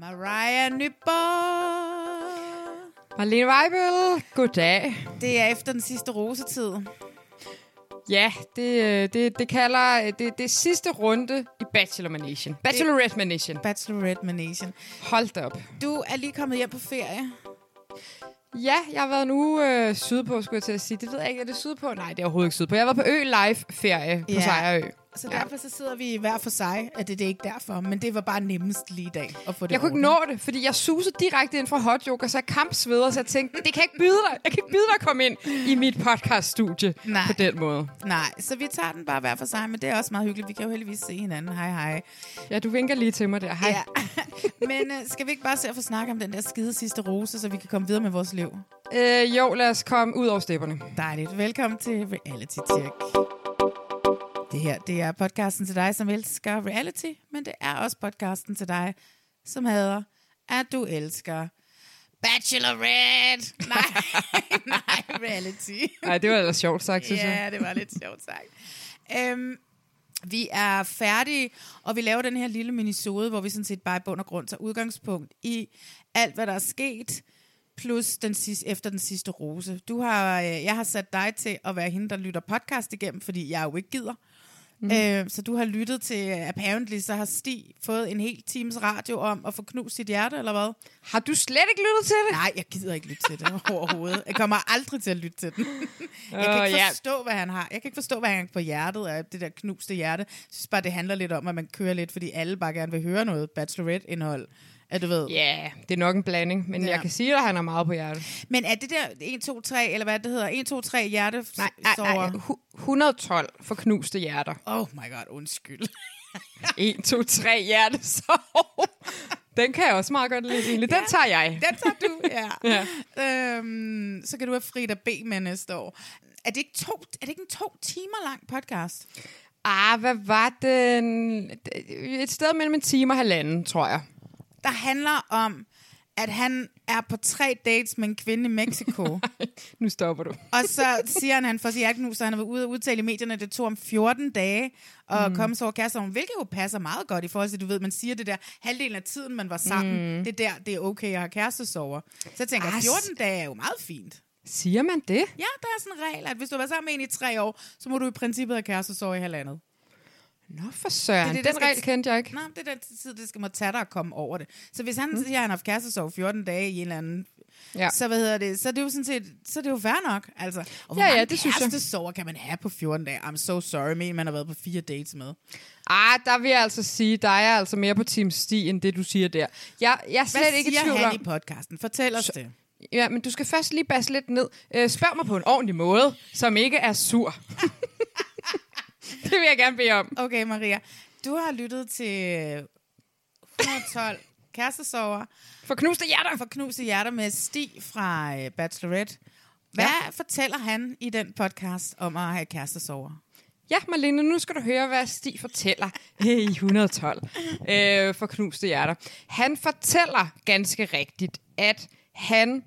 Mariah Nyborg. Marlene Weibel, goddag. Det er efter den sidste rosetid. Ja, det, øh, det, det kalder øh, det, det sidste runde i Bachelor Manation. Bachelorette Manation. Bachelorette Manation. Hold da op. Du er lige kommet hjem på ferie. Ja, jeg har været en uge øh, sydpå, skulle jeg til at sige. Det ved jeg ikke, er det sydpå? Nej, det er overhovedet ikke sydpå. Jeg været på Ø Live ferie på Ja. Sejrø. Så Ja. derfor så sidder vi hver for sig, at det, det er ikke derfor, men det var bare nemmest lige i dag at få det Jeg kunne ikke nå det, fordi jeg susede direkte ind fra hot yoga, så jeg kampsveder, så jeg tænkte, det kan jeg ikke byde dig. Jeg kan ikke byde dig at komme ind i mit podcaststudie Nej. på den måde. Nej, så vi tager den bare hver for sig, men det er også meget hyggeligt. Vi kan jo heldigvis se hinanden. Hej, hej. Ja, du vinker lige til mig der. Hej. Ja. men uh, skal vi ikke bare se at få snakket om den der skide sidste rose, så vi kan komme videre med vores liv? Øh, jo, lad os komme ud over stepperne. Dejligt. Velkommen til Reality Check. Det her, det er podcasten til dig, som elsker reality, men det er også podcasten til dig, som hader, at du elsker Bachelorette. Nej, nej, reality. Nej, det var ellers sjovt sagt, synes jeg. Ja, det var lidt sjovt sagt. Øhm, vi er færdige, og vi laver den her lille minisode, hvor vi sådan set bare i bund og grund tager udgangspunkt i alt, hvad der er sket, plus den sidste, efter den sidste rose. Du har, øh, jeg har sat dig til at være hende, der lytter podcast igennem, fordi jeg jo ikke gider. Mm. Øh, så du har lyttet til, øh, apparently, så har Stig fået en hel times radio om at få knust sit hjerte, eller hvad? Har du slet ikke lyttet til det? Nej, jeg gider ikke lytte til det overhovedet. Jeg kommer aldrig til at lytte til den. Jeg kan ikke forstå, hvad han har. Jeg kan ikke forstå, hvad han har på hjertet af det der knuste hjerte. Jeg synes bare, det handler lidt om, at man kører lidt, fordi alle bare gerne vil høre noget Bachelorette-indhold. At du ved. Ja, det er nok en blanding, men Ja. ja. jeg kan sige, at han har meget på hjertet. Men er det der 1, 2, 3, eller hvad det hedder? 1, 2, 3 hjerte? Nej, nej, nej. hu- 112 for knuste hjerter. Oh my god, undskyld. 1, 2, 3 hjertesår. Den kan jeg også meget godt lide, egentlig. Den tager jeg. Den tager du, ja. Ja. Øhm, så kan du have Frida B med næste år. Er det ikke, to, er det ikke en to timer lang podcast? Ah, hvad var den? Et sted mellem en time og halvanden, tror jeg. Der handler om, at han er på tre dates med en kvinde i Mexico. Nu stopper du. og så siger han, at han får sit hjerteknus, så han har været ude og udtale i medierne, at det tog om 14 dage at mm. komme så over kærestesorgen, hvilket jo passer meget godt i forhold til, du ved, man siger det der, halvdelen af tiden, man var sammen, mm. det er der, det er okay at have kærestesover. Så jeg tænker, Ah, 14 dage er jo meget fint. Siger man det? Ja, der er sådan en regel, at hvis du har været sammen med en i tre år, så må du i princippet have kærestesover i halvandet. Nå, for søren. Det er det, den skal regel kendte jeg ikke. Nej, det er den tid, det skal må tage dig at komme over det. Så hvis han mm. siger, at han har haft kærestesorg 14 dage i en eller anden Ja. så hvad hedder det, så er det jo sådan set, så er det jo fair nok, altså. Og hvor Ja, ja, det synes jeg. kærestesorger kan man have på 14 dage? I'm so sorry, men man har været på fire dates med. Ah, der vil jeg altså sige, der er altså mere på Team Sti, end det du siger der. Jeg, jeg er slet Hvad ikke i tvivl han om... i podcasten? Fortæl os det. Ja, men du skal først lige basse lidt ned. Øh, spørg mig på en ordentlig måde, som ikke er sur. det vil jeg gerne bede om. Okay, Maria, du har lyttet til 112 kærestesover For knuste hjerter. for knuste hjerter med Stig fra øh, Bachelorette. Hvad ja. fortæller han i den podcast om at have kærestesover? Ja, Marlene, nu skal du høre, hvad Stig fortæller i 112 øh, for knuste hjerter. Han fortæller ganske rigtigt, at han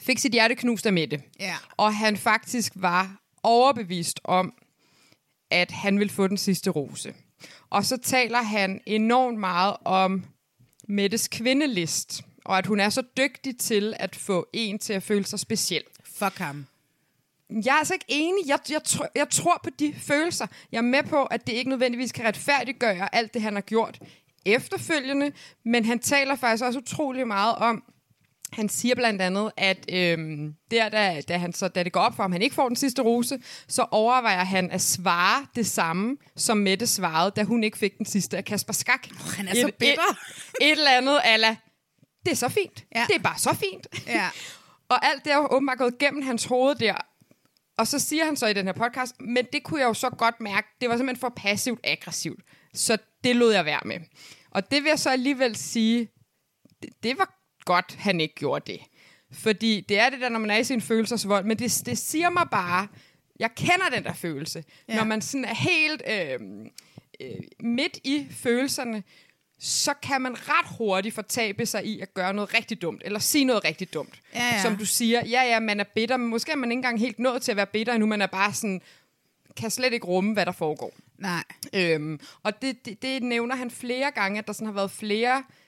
fik sit hjerte knust af Mette. Ja. Og han faktisk var overbevist om, at han ville få den sidste rose. Og så taler han enormt meget om Mettes kvindelist, og at hun er så dygtig til at få en til at føle sig speciel. Fuck ham. jeg er altså ikke enig. Jeg, jeg, tr- jeg tror på de følelser. Jeg er med på, at det ikke nødvendigvis kan retfærdiggøre alt det, han har gjort efterfølgende, men han taler faktisk også utrolig meget om, han siger blandt andet, at øhm, der, da, da, han så, da det går op for ham, han ikke får den sidste rose, så overvejer han at svare det samme, som Mette svarede, da hun ikke fik den sidste af Kasper Skak. Oh, han er så bitter. Et, et eller andet ala, det er så fint. Ja. Det er bare så fint. Ja. Og alt det er jo åbenbart gået gennem hans hoved der. Og så siger han så i den her podcast, men det kunne jeg jo så godt mærke, det var simpelthen for passivt aggressivt. Så det lod jeg være med. Og det vil jeg så alligevel sige, det, det var godt, han ikke gjorde det. Fordi det er det der, når man er i sin følelsesvold, men det, det siger mig bare, jeg kender den der følelse. Ja. Når man sådan er helt øh, øh, midt i følelserne, så kan man ret hurtigt fortabe sig i at gøre noget rigtig dumt, eller sige noget rigtig dumt. Ja, ja. Som du siger, ja, ja, man er bitter, men måske er man ikke engang helt nået til at være bitter endnu, man er bare sådan, kan slet ikke rumme, hvad der foregår. Nej. Øhm, og det, det, det nævner han flere gange, at der sådan har været flere, øh,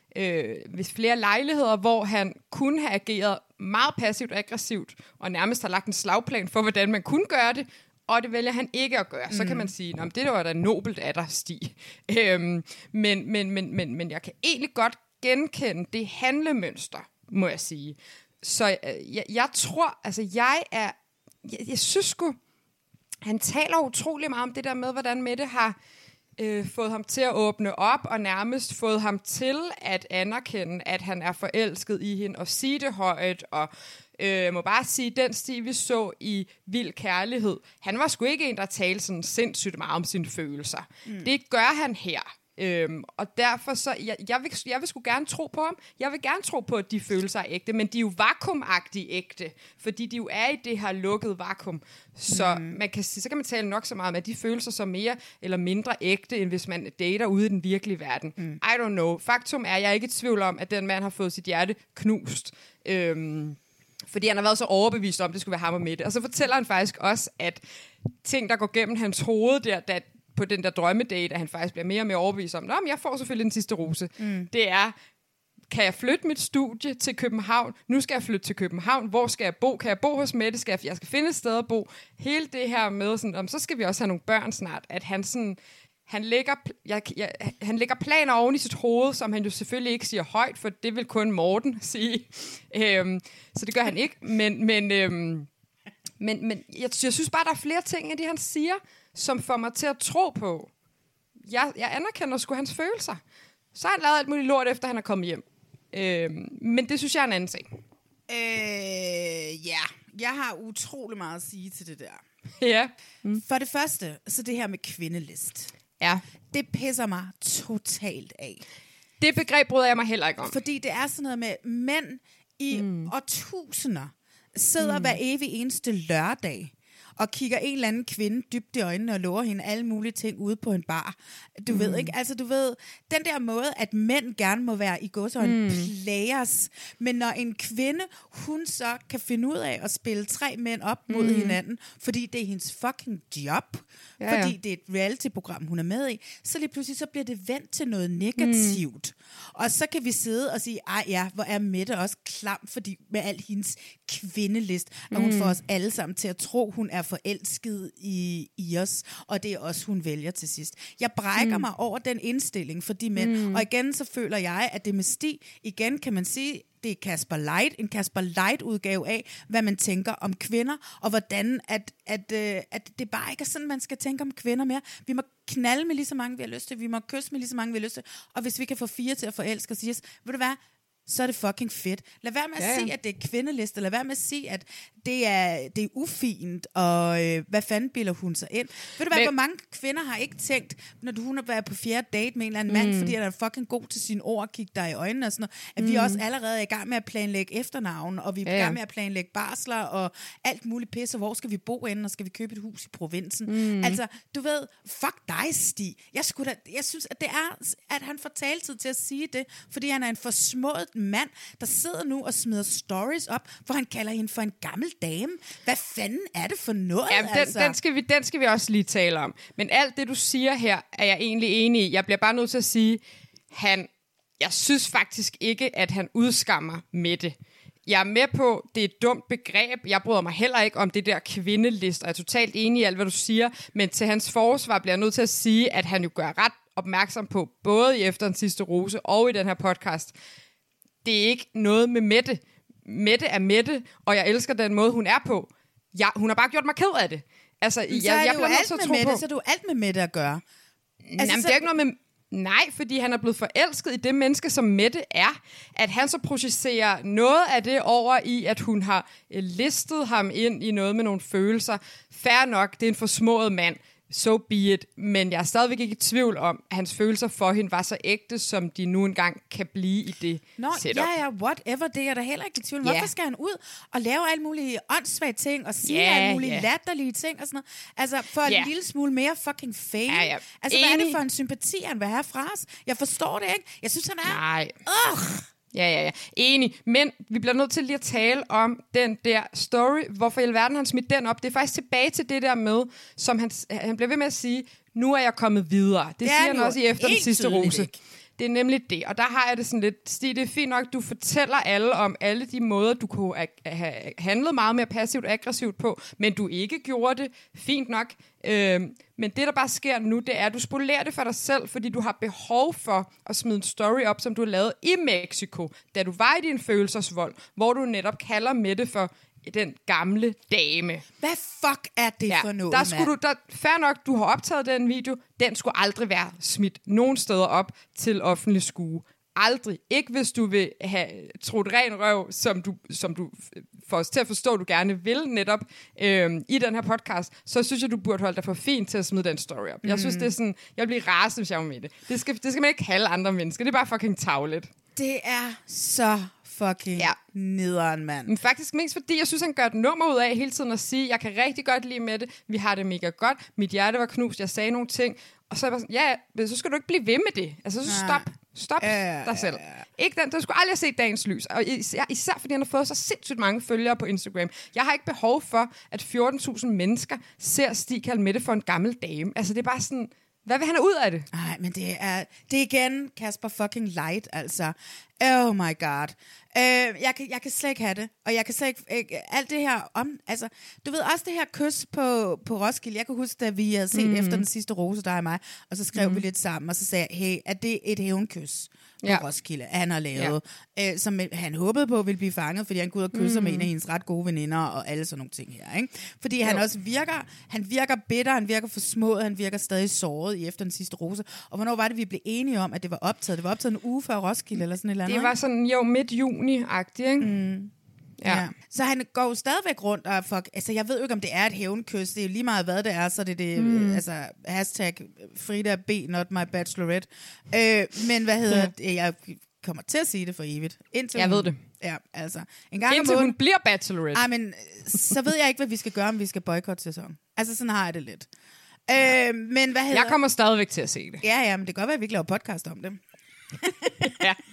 ved flere lejligheder, hvor han kunne have ageret meget passivt og aggressivt, og nærmest har lagt en slagplan for, hvordan man kunne gøre det, og det vælger han ikke at gøre. Så kan man sige, at det var da nobelt af dig, Stig. Øhm, men, men, men, men, men jeg kan egentlig godt genkende det handlemønster, må jeg sige. Så øh, jeg, jeg tror, altså jeg er, jeg, jeg synes sgu, han taler utrolig meget om det der med, hvordan Mette har øh, fået ham til at åbne op, og nærmest fået ham til at anerkende, at han er forelsket i hende, og sige det højt, og øh, jeg må bare sige, den stil, vi så i Vild Kærlighed, han var sgu ikke en, der talte sådan sindssygt meget om sine følelser. Mm. Det gør han her. Øhm, og derfor så, jeg, jeg, vil, jeg vil sgu gerne tro på ham. Jeg vil gerne tro på, at de følelser er ægte, men de er jo vakuumagtige ægte, fordi de jo er i det her lukkede vakuum. Så, mm. man kan, så kan man tale nok så meget om, at de følelser så mere eller mindre ægte, end hvis man dater ude i den virkelige verden. Mm. I don't know. Faktum er, jeg er ikke i tvivl om, at den mand har fået sit hjerte knust. Øhm, fordi han har været så overbevist om, at det skulle være ham og Mette. Og så fortæller han faktisk også, at ting, der går gennem hans hoved der, da, på den der drømmedate, at han faktisk bliver mere og mere overbevist om, men jeg får selvfølgelig den sidste rose. Mm. Det er, kan jeg flytte mit studie til København? Nu skal jeg flytte til København. Hvor skal jeg bo? Kan jeg bo hos Mette? Skal jeg, jeg skal finde et sted at bo. Hele det her med, sådan, om, så skal vi også have nogle børn snart. At han sådan, han lægger, jeg, jeg, han lægger planer oven i sit hoved, som han jo selvfølgelig ikke siger højt, for det vil kun Morten sige. Øhm, så det gør han ikke. Men, men, øhm, men, men jeg, jeg synes bare, der er flere ting af det, han siger, som får mig til at tro på. Jeg, jeg anerkender sgu hans følelser. Så har han lavet alt muligt lort, efter han er kommet hjem. Øhm, men det synes jeg er en anden ting. Øh, ja, jeg har utrolig meget at sige til det der. ja. Mm. For det første, så det her med kvindelist. ja. Det pisser mig totalt af. Det begreb bryder jeg mig heller ikke om. Fordi det er sådan noget med mænd i mm. årtusinder sidder mm. hver evig eneste lørdag og kigger en eller anden kvinde dybt i øjnene og lover hende alle mulige ting ude på en bar. Du mm. ved ikke, altså du ved, den der måde, at mænd gerne må være i godsøjne mm. players, men når en kvinde, hun så kan finde ud af at spille tre mænd op mod mm. hinanden, fordi det er hendes fucking job, Ja, ja, fordi det er et reality-program, hun er med i, så lige pludselig så bliver det vendt til noget negativt. Mm. Og så kan vi sidde og sige, ej ja, hvor er Mette også klam, fordi med al hendes kvindelist, og hun får os alle sammen til at tro, hun er forelsket i, i os, og det er også hun vælger til sidst. Jeg brækker mm. mig over den indstilling for de mænd, mm. og igen så føler jeg, at det med Stig, igen kan man sige, det er Kasper Light, en Kasper Light udgave af, hvad man tænker om kvinder, og hvordan at, at, øh, at det bare ikke er sådan, man skal tænke om kvinder mere. Vi må knalde med lige så mange, vi har lyst til, vi må kysse med lige så mange, vi har lyst til, og hvis vi kan få fire til at forelske os, ved du hvad, så er det fucking fedt. Lad være med at Ja, ja, sige, at det er kvindeliste. Lad være med at sige, at det er, det er ufint, og øh, hvad fanden bilder hun sig ind? Ved du hvad, Men- hvor mange kvinder har ikke tænkt, når du, hun har været på fjerde date med en eller anden mand, fordi han er fucking god til sine ord og kigge dig i øjnene og sådan noget, at mm. vi også allerede er i gang med at planlægge efternavn, og vi er Ja, i ja. gang med at planlægge barsler og alt muligt pis, og hvor skal vi bo henne, og skal vi købe et hus i provinsen? Mm. Altså, du ved, fuck dig, Stig. Jeg, skulle da, jeg synes, at det er, at han får taletid til at sige det, fordi han er en forsmået mand, der sidder nu og smider stories op, hvor han kalder hende for en gammel dame. Hvad fanden er det for noget, Ja, den, altså? den, skal vi, den skal vi også lige tale om. Men alt det, du siger her, er jeg egentlig enig i. Jeg bliver bare nødt til at sige, han, jeg synes faktisk ikke, at han udskammer Mette jeg er med på, det er et dumt begreb. Jeg bryder mig heller ikke om det der kvindelist, og jeg er totalt enig i alt, hvad du siger. Men til hans forsvar bliver jeg nødt til at sige, at han jo gør ret opmærksom på, både i Efter den sidste rose og i den her podcast, det er ikke noget med Mette. Mette er Mette, og jeg elsker den måde, hun er på. Jeg, hun har bare gjort mig ked af det. Altså, så jeg, er jeg jo bliver alt med tro Mette, på... så er det jo alt med Mette at gøre. Altså, Jamen, så- det er ikke noget med... Nej, fordi han er blevet forelsket i det menneske, som Mette er. At han så projicerer noget af det over i, at hun har øh, listet ham ind i noget med nogle følelser. Fair nok, det er en forsmået mand. So be it. Men jeg er stadigvæk ikke i tvivl om, at hans følelser for hende var så ægte, som de nu engang kan blive i det Nå, setup. ja, ja, whatever, det er jeg da heller ikke i tvivl om. Ja. Hvorfor skal han ud og lave alle mulige åndssvage ting, og sige Ja, alle mulige ja. latterlige ting og sådan noget? Altså, for Ja. en lille smule mere fucking fame. Ja, ja. Altså, hvad er det Enig. for en sympati, han vil have fra os? Jeg forstår det ikke. Jeg synes, han er... Nej. Ugh. Ja, ja, ja. Enig. Men vi bliver nødt til lige at tale om den der story. Hvorfor i alverden han smidt den op? Det er faktisk tilbage til det der med, som han, han bliver ved med at sige, nu er jeg kommet videre. Det, er siger han også i efter den sidste rose. ikke. Det er nemlig det. Og der har jeg det sådan lidt, Stig, det er fint nok, du fortæller alle om alle de måder, du kunne have handlet meget mere passivt og aggressivt på, men du ikke gjorde det. Fint nok. Øhm, men det, der bare sker nu, det er, at du spolerer det for dig selv, fordi du har behov for at smide en story op, som du har lavet i Mexico, da du var i din følelsesvold, hvor du netop kalder det for den gamle dame. Hvad fuck er det Ja, for noget, der skulle mand? du, der, fair nok, du har optaget den video, den skulle aldrig være smidt nogen steder op til offentlig skue. Aldrig. Ikke hvis du vil have trudt ren røv, som du, som du får os til at forstå, du gerne vil netop øhm, i den her podcast, så synes jeg, du burde holde dig for fint til at smide den story op. Jeg synes, det er sådan, jeg bliver rasende, hvis jeg var med det. Det skal, det skal man ikke kalde andre mennesker. Det er bare fucking tavligt. Det er så fucking Ja. nederen, mand. Men faktisk mest fordi, jeg synes, han gør et nummer ud af hele tiden at sige, jeg kan rigtig godt lide med det, vi har det mega godt, mit hjerte var knust, jeg sagde nogle ting, og så er jeg bare sådan, ja, men så skal du ikke blive ved med det. Altså, så Nej. stop. Stop Ja, dig selv. Ikke den, du skulle aldrig have set dagens lys. Og især, især fordi han har fået så sindssygt mange følgere på Instagram. Jeg har ikke behov for, at 14.000 mennesker ser Stig kalde Mette for en gammel dame. Altså, det er bare sådan, hvad vil han have ud af det? Nej, men det er, det er igen Kasper fucking Light, altså. Oh my god. Øh, jeg, kan, jeg kan slet ikke have det. Og jeg kan slet ikke... ikke alt det her om... Altså, du ved også det her kys på, på Roskilde. Jeg kan huske, da vi havde set mm. efter den sidste rose, der og mig, og så skrev mm. vi lidt sammen, og så sagde jeg, hey, er det et hævnkys på Ja. Roskilde, han har lavet, ja. øh, som han håbede på ville blive fanget, fordi han kunne ud og kysse mm. med en af hendes ret gode veninder, og alle sådan nogle ting her, ikke? Fordi han Jo. også virker, han virker bitter, han virker forsmået, han virker stadig såret i efter den sidste rose. Og hvornår var det, vi blev enige om, at det var optaget? Det var optaget en uge før Roskilde, eller sådan et eller andet, Det var sådan, jo, midt-juni-agtigt, ikke? Mm. Ja. Ja. Så han går jo stadigvæk rundt og fuck, altså jeg ved jo ikke, om det er et hævnkys, det er jo lige meget, hvad det er, så det er det, mm. altså hashtag Frida B, not my bachelorette. Øh, men hvad hedder det, jeg kommer til at sige det for evigt. Indtil Jeg hun, ved det. Ja, altså. En gang Indtil om hun bliver bachelorette. ej, men så ved jeg ikke, hvad vi skal gøre, om vi skal boykotte sæson. Altså sådan har jeg det lidt. Øh, men hvad hedder... Jeg kommer stadigvæk til at se det. Ja, ja, men det kan godt være, at vi ikke laver podcast om det. Ja.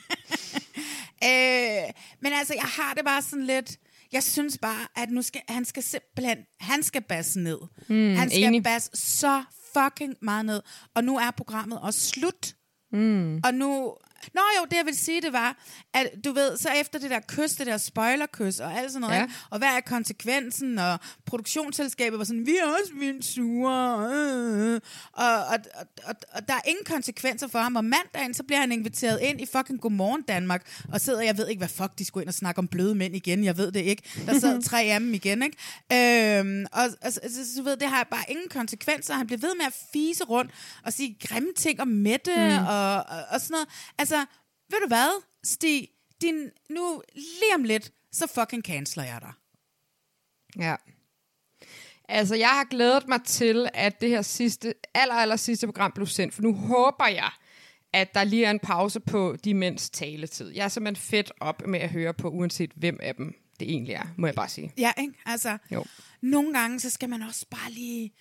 Øh, men altså, jeg har det bare sådan lidt... Jeg synes bare, at nu skal, han skal simpelthen... Han skal basse ned. Mm, han skal enig. basse så fucking meget ned. Og nu er programmet også slut. Mm. Og nu... Nå jo, det jeg vil sige, det var, at du ved, så efter det der kys, det der spoilerkys og alt sådan noget, Ja. ja. og hvad er konsekvensen, og produktionsselskabet var sådan, vi er også vildt sure, øh, øh. Og, og, og, og, og der er ingen konsekvenser for ham, og mandagen, så bliver han inviteret ind i fucking Godmorgen Danmark, og sidder, jeg ved ikke, hvad fuck, de skulle ind og snakke om bløde mænd igen, jeg ved det ikke, der sad tre af dem igen, ikke? Øhm, og, og så, så, så ved, det har bare ingen konsekvenser, han bliver ved med at fise rundt, og sige grimme ting om Mette, mm. og, og, og sådan noget, altså, ved du hvad, Stig, din, nu lige om lidt, så fucking canceler jeg dig. Ja. Altså, jeg har glædet mig til, at det her sidste, aller, aller sidste program blev sendt, for nu håber jeg, at der lige er en pause på de mænds taletid. Jeg er simpelthen fedt op med at høre på, uanset hvem af dem det egentlig er, må jeg bare sige. Ja, ikke? Altså, Jo. nogle gange, så skal man også bare lige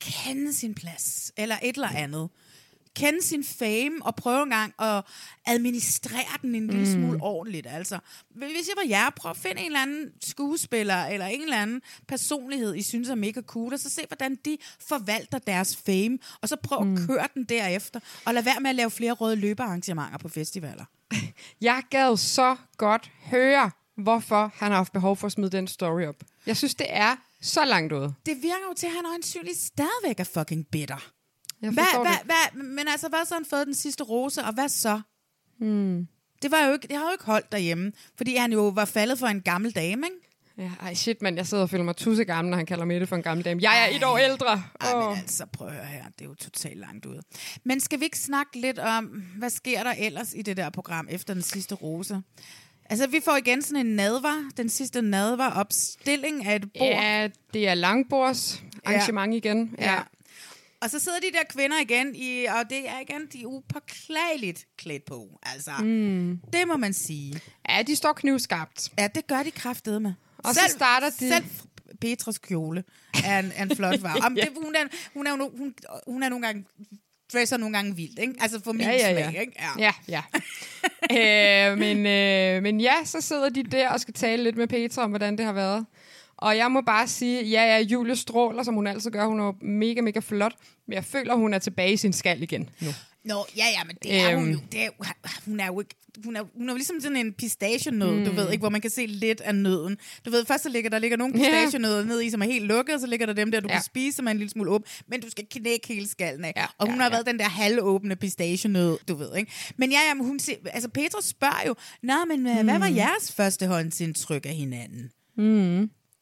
kende sin plads, eller et eller andet. Kende sin fame, og prøve en gang at administrere den en lille smule ordentligt. Altså, hvis jeg var jer, prøv at finde en eller anden skuespiller, eller en eller anden personlighed, I synes er mega cool, og så se, hvordan de forvalter deres fame, og så prøv at køre den derefter, og lad være med at lave flere røde løbearrangementer på festivaler. Jeg gad så godt høre hvorfor han har haft behov for at smide den story op. Jeg synes, det er så langt ude. Det virker jo til, at han øjensynligt stadigvæk er fucking bitter. Jeg Hvad, hvad, hvad, men altså, hvad så han fået den sidste rose, og hvad så? Hmm. Det, var jo ikke, det har jo ikke holdt derhjemme, fordi han jo var faldet for en gammel dame, ikke? Ja, ej shit, mand. Jeg sidder og føler mig tusse gammel, når han kalder Mette for en gammel dame. Jeg er et år ældre. Ej, Åh. men altså, prøv at høre her, det er jo totalt langt ude. Men skal vi ikke snakke lidt om, hvad sker der ellers i det der program efter den sidste rose? Altså, vi får igen sådan en nadvar, den sidste nadvar opstilling af et bord. Ja, det er langbords arrangement igen. Ja. Ja. Og så sidder de der kvinder igen, i, og det er igen, de er upåklageligt klædt på. Altså, mm. det må man sige. ja, de står knivskarpt. Ja, det gør de kraftede med. Og så starter de- Selv Petras kjole er en, er en flot var. Om det, hun, er, hun, er, no- hun, hun er nogle gange dresser nogle gange vildt, ikke? Altså for min Ja, ja, ja. smag, ikke? Ja, ja. øh, men, øh, men ja, så sidder de der og skal tale lidt med Petra om, hvordan det har været. Og jeg må bare sige, ja, ja, Julie stråler, som hun altid gør. Hun er mega, mega flot. Men jeg føler, hun er tilbage i sin skal igen nu. Nå, ja, ja, men det er hun Øhm. jo. Det er, hun er jo ikke... Hun er, hun er ligesom sådan en pistachienød, mm. du ved, ikke, hvor man kan se lidt af nøden. Du ved, først så ligger der ligger nogle Ja. pistachienødder ned i, som er helt lukket, og så ligger der dem der, du Ja. kan spise, som er en lille smule åben, men du skal knække hele skallen af. Ja, og hun ja, har ja. været den der halvåbne pistachienød, du ved, ikke? Men ja, ja, men hun siger, altså Petra spørger jo, Nå, men mm. hvad var jeres førstehåndsindtryk af hinanden?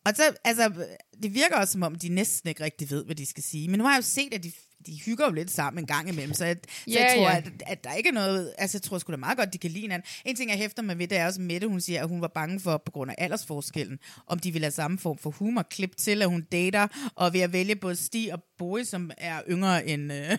Og så, altså, det virker også som om, de næsten ikke rigtig ved, hvad de skal sige. Men nu har jeg jo set, at de, de hygger jo lidt sammen en gang imellem, så jeg, så Ja, jeg tror, ja. at, at der ikke er noget... Altså, jeg tror sgu da meget godt, de kan lide hinanden. En ting, jeg hæfter mig ved, det er også Mette, hun siger, at hun var bange for, på grund af aldersforskellen, om de ville have samme form for humor. Klip til, at hun dater, og ved at vælge både Stig og Boje, som er yngre end, øh,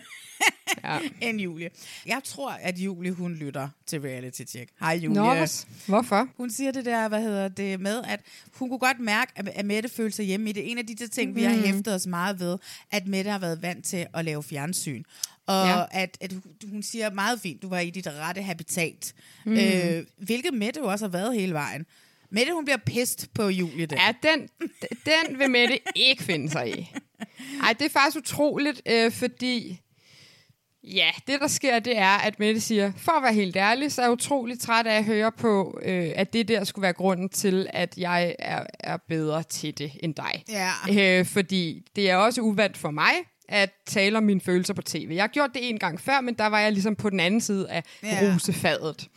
Ja. end Julie. Jeg tror, at Julie, hun lytter til reality check. Hej, Julie. Nå, hvor- hvorfor? Hun siger det der, hvad hedder det, med, at hun kunne godt mærke, at, at Mette følte sig hjemme i det. En af de der ting, mm. vi har hæftet os meget ved, at Mette har været vant til at lave fjernsyn. Og Ja. at, at hun- siger meget fint, du var i dit rette habitat. Mm. Øh, hvilket Mette jo også har været hele vejen. Mette, hun bliver pist på Julie der. Ja, den, den vil Mette ikke finde sig i. Ej, det er faktisk utroligt, øh, fordi... Ja, det der sker, det er, at Mette siger, for at være helt ærlig, så er jeg utrolig træt af at høre på, øh, at det der skulle være grunden til, at jeg er, er bedre til det end dig. Ja. Øh, fordi det er også uvandt for mig at tale om mine følelser på tv. Jeg har gjort det en gang før, men der var jeg ligesom på den anden side af Ja. rusefadet.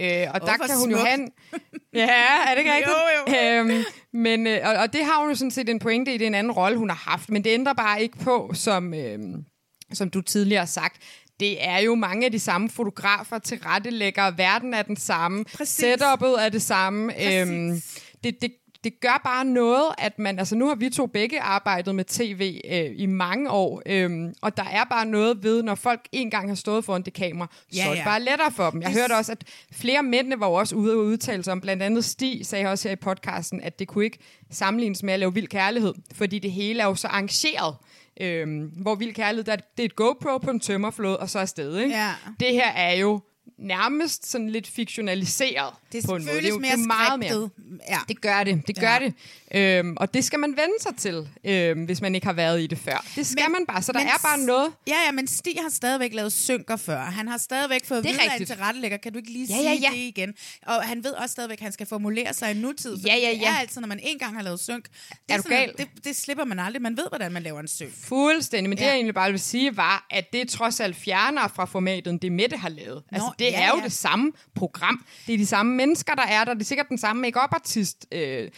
Øh, og der hvor kan hun jo have en, Ja, er det ikke rigtigt? Jo, jo. Øhm, men, øh, og, og det har hun jo sådan set en pointe i, det er en anden rolle, hun har haft. Men det ændrer bare ikke på, som, øhm, som du tidligere har sagt, det er jo mange af de samme fotografer, tilrettelægger, verden er den samme, Præcis. setupet er det samme. Øhm, det, det, det gør bare noget, at man, altså nu har vi to begge arbejdet med tv øh, i mange år, øhm, og der er bare noget ved, når folk en gang har stået foran det kamera, Ja, så er det ja. bare lettere for dem. Jeg hørte også, at flere mændene var også ude og udtale sig om, blandt andet Stig sagde også her i podcasten, at det kunne ikke sammenlignes med at lave vild kærlighed, fordi det hele er jo så arrangeret. Øhm, hvor vild kærlighed, der er, det er et GoPro på en tømmerflåde, og så er stedet. Ikke? Ja. Det her er jo nærmest sådan lidt fiktionaliseret Det på en måde. føles jo- mere det er meget mere. skriptet. Ja. Det gør det, det gør Ja. det. Øhm, og det skal man vende sig til, øhm, hvis man ikke har været i det før. Det skal Men- man bare, så der er bare noget. Ja, ja, men Stig har stadigvæk lavet synker før. Han har stadigvæk fået er af en rigtigt. tilrettelægger. Kan du ikke lige Ja, sige ja, ja. det igen? Og han ved også stadigvæk, at han skal formulere sig i nutid. fordi Ja, ja, Det ja. er altid, når man en gang har lavet synk. Det Er du sådan? Det, det slipper man aldrig. Man ved, hvordan man laver en synk. Fuldstændig, men ja. det Ja. jeg egentlig bare vil sige var, at det trods alt fjerner fra formatet, det Mette har lavet. altså det ja, er jo ja. det samme program. Det er de samme mennesker, der er der. Det er sikkert den samme make-up artist, øh,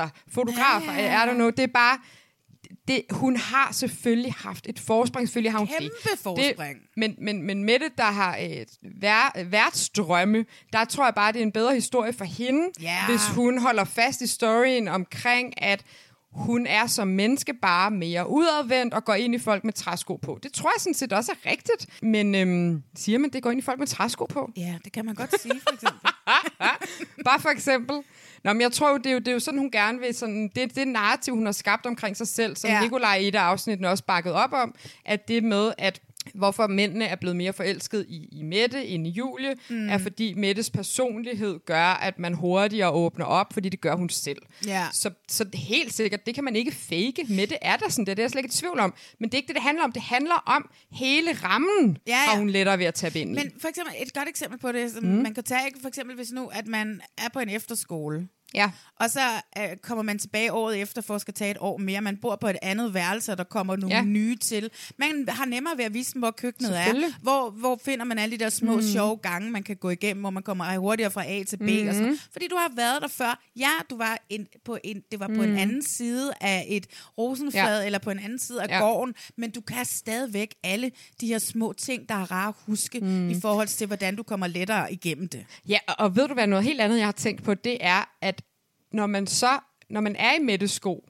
hairdresser, fotografer, Ja, ja. er der noget. Det er bare... Det, hun har selvfølgelig haft et forspring. Selvfølgelig har hun Kæmpe det. forspring. Det, men, men, men Mette, der har et vær, værtsdrømme, der tror jeg bare, det er en bedre historie for hende, Ja. hvis hun holder fast i storyen omkring, at hun er som menneske bare mere udadvendt og går ind i folk med træsko på. Det tror jeg sådan set også er rigtigt. Men øhm, siger man, det går ind i folk med træsko på? Ja, det kan man godt sige, for eksempel. Bare for eksempel. Nå, men jeg tror jo, det er jo, det er jo sådan, hun gerne vil, sådan, det, det narrativ, hun har skabt omkring sig selv, som ja. Nikolaj i et af afsnittene også bakket op om, at det med, at hvorfor mændene er blevet mere forelsket i, i Mette end i Julie, mm. er fordi Mettes personlighed gør, at man hurtigere åbner op, fordi det gør hun selv. Ja. Så, så helt sikkert, det kan man ikke fake. Mette er der sådan, det er jeg slet ikke i tvivl om. Men det er ikke det, det handler om. Det handler om hele rammen, Ja, ja. har hun lettere ved at tabe ind i. Men for eksempel, et godt eksempel på det, som mm. man kan tage, for eksempel hvis nu, at man er på en efterskole, Ja. og så øh, kommer man tilbage året efter for at skal tage et år mere. Man bor på et andet værelse, og der kommer nogle Ja. nye til. Man har nemmere ved at vise dem, hvor køkkenet er. Hvor, hvor finder man alle de der små, mm. sjove gange, man kan gå igennem, hvor man kommer hurtigere fra A til B. Mm. Og sådan. Fordi du har været der før. Ja, du var en, på en, det var på mm. en anden side af et rosenflad, ja. eller på en anden side af Ja. gården, men du kan stadigvæk alle de her små ting, der er rare at huske, mm. i forhold til, hvordan du kommer lettere igennem det. Ja, og ved du hvad, noget helt andet, jeg har tænkt på, det er, at når man så, når man er i Mettes sko,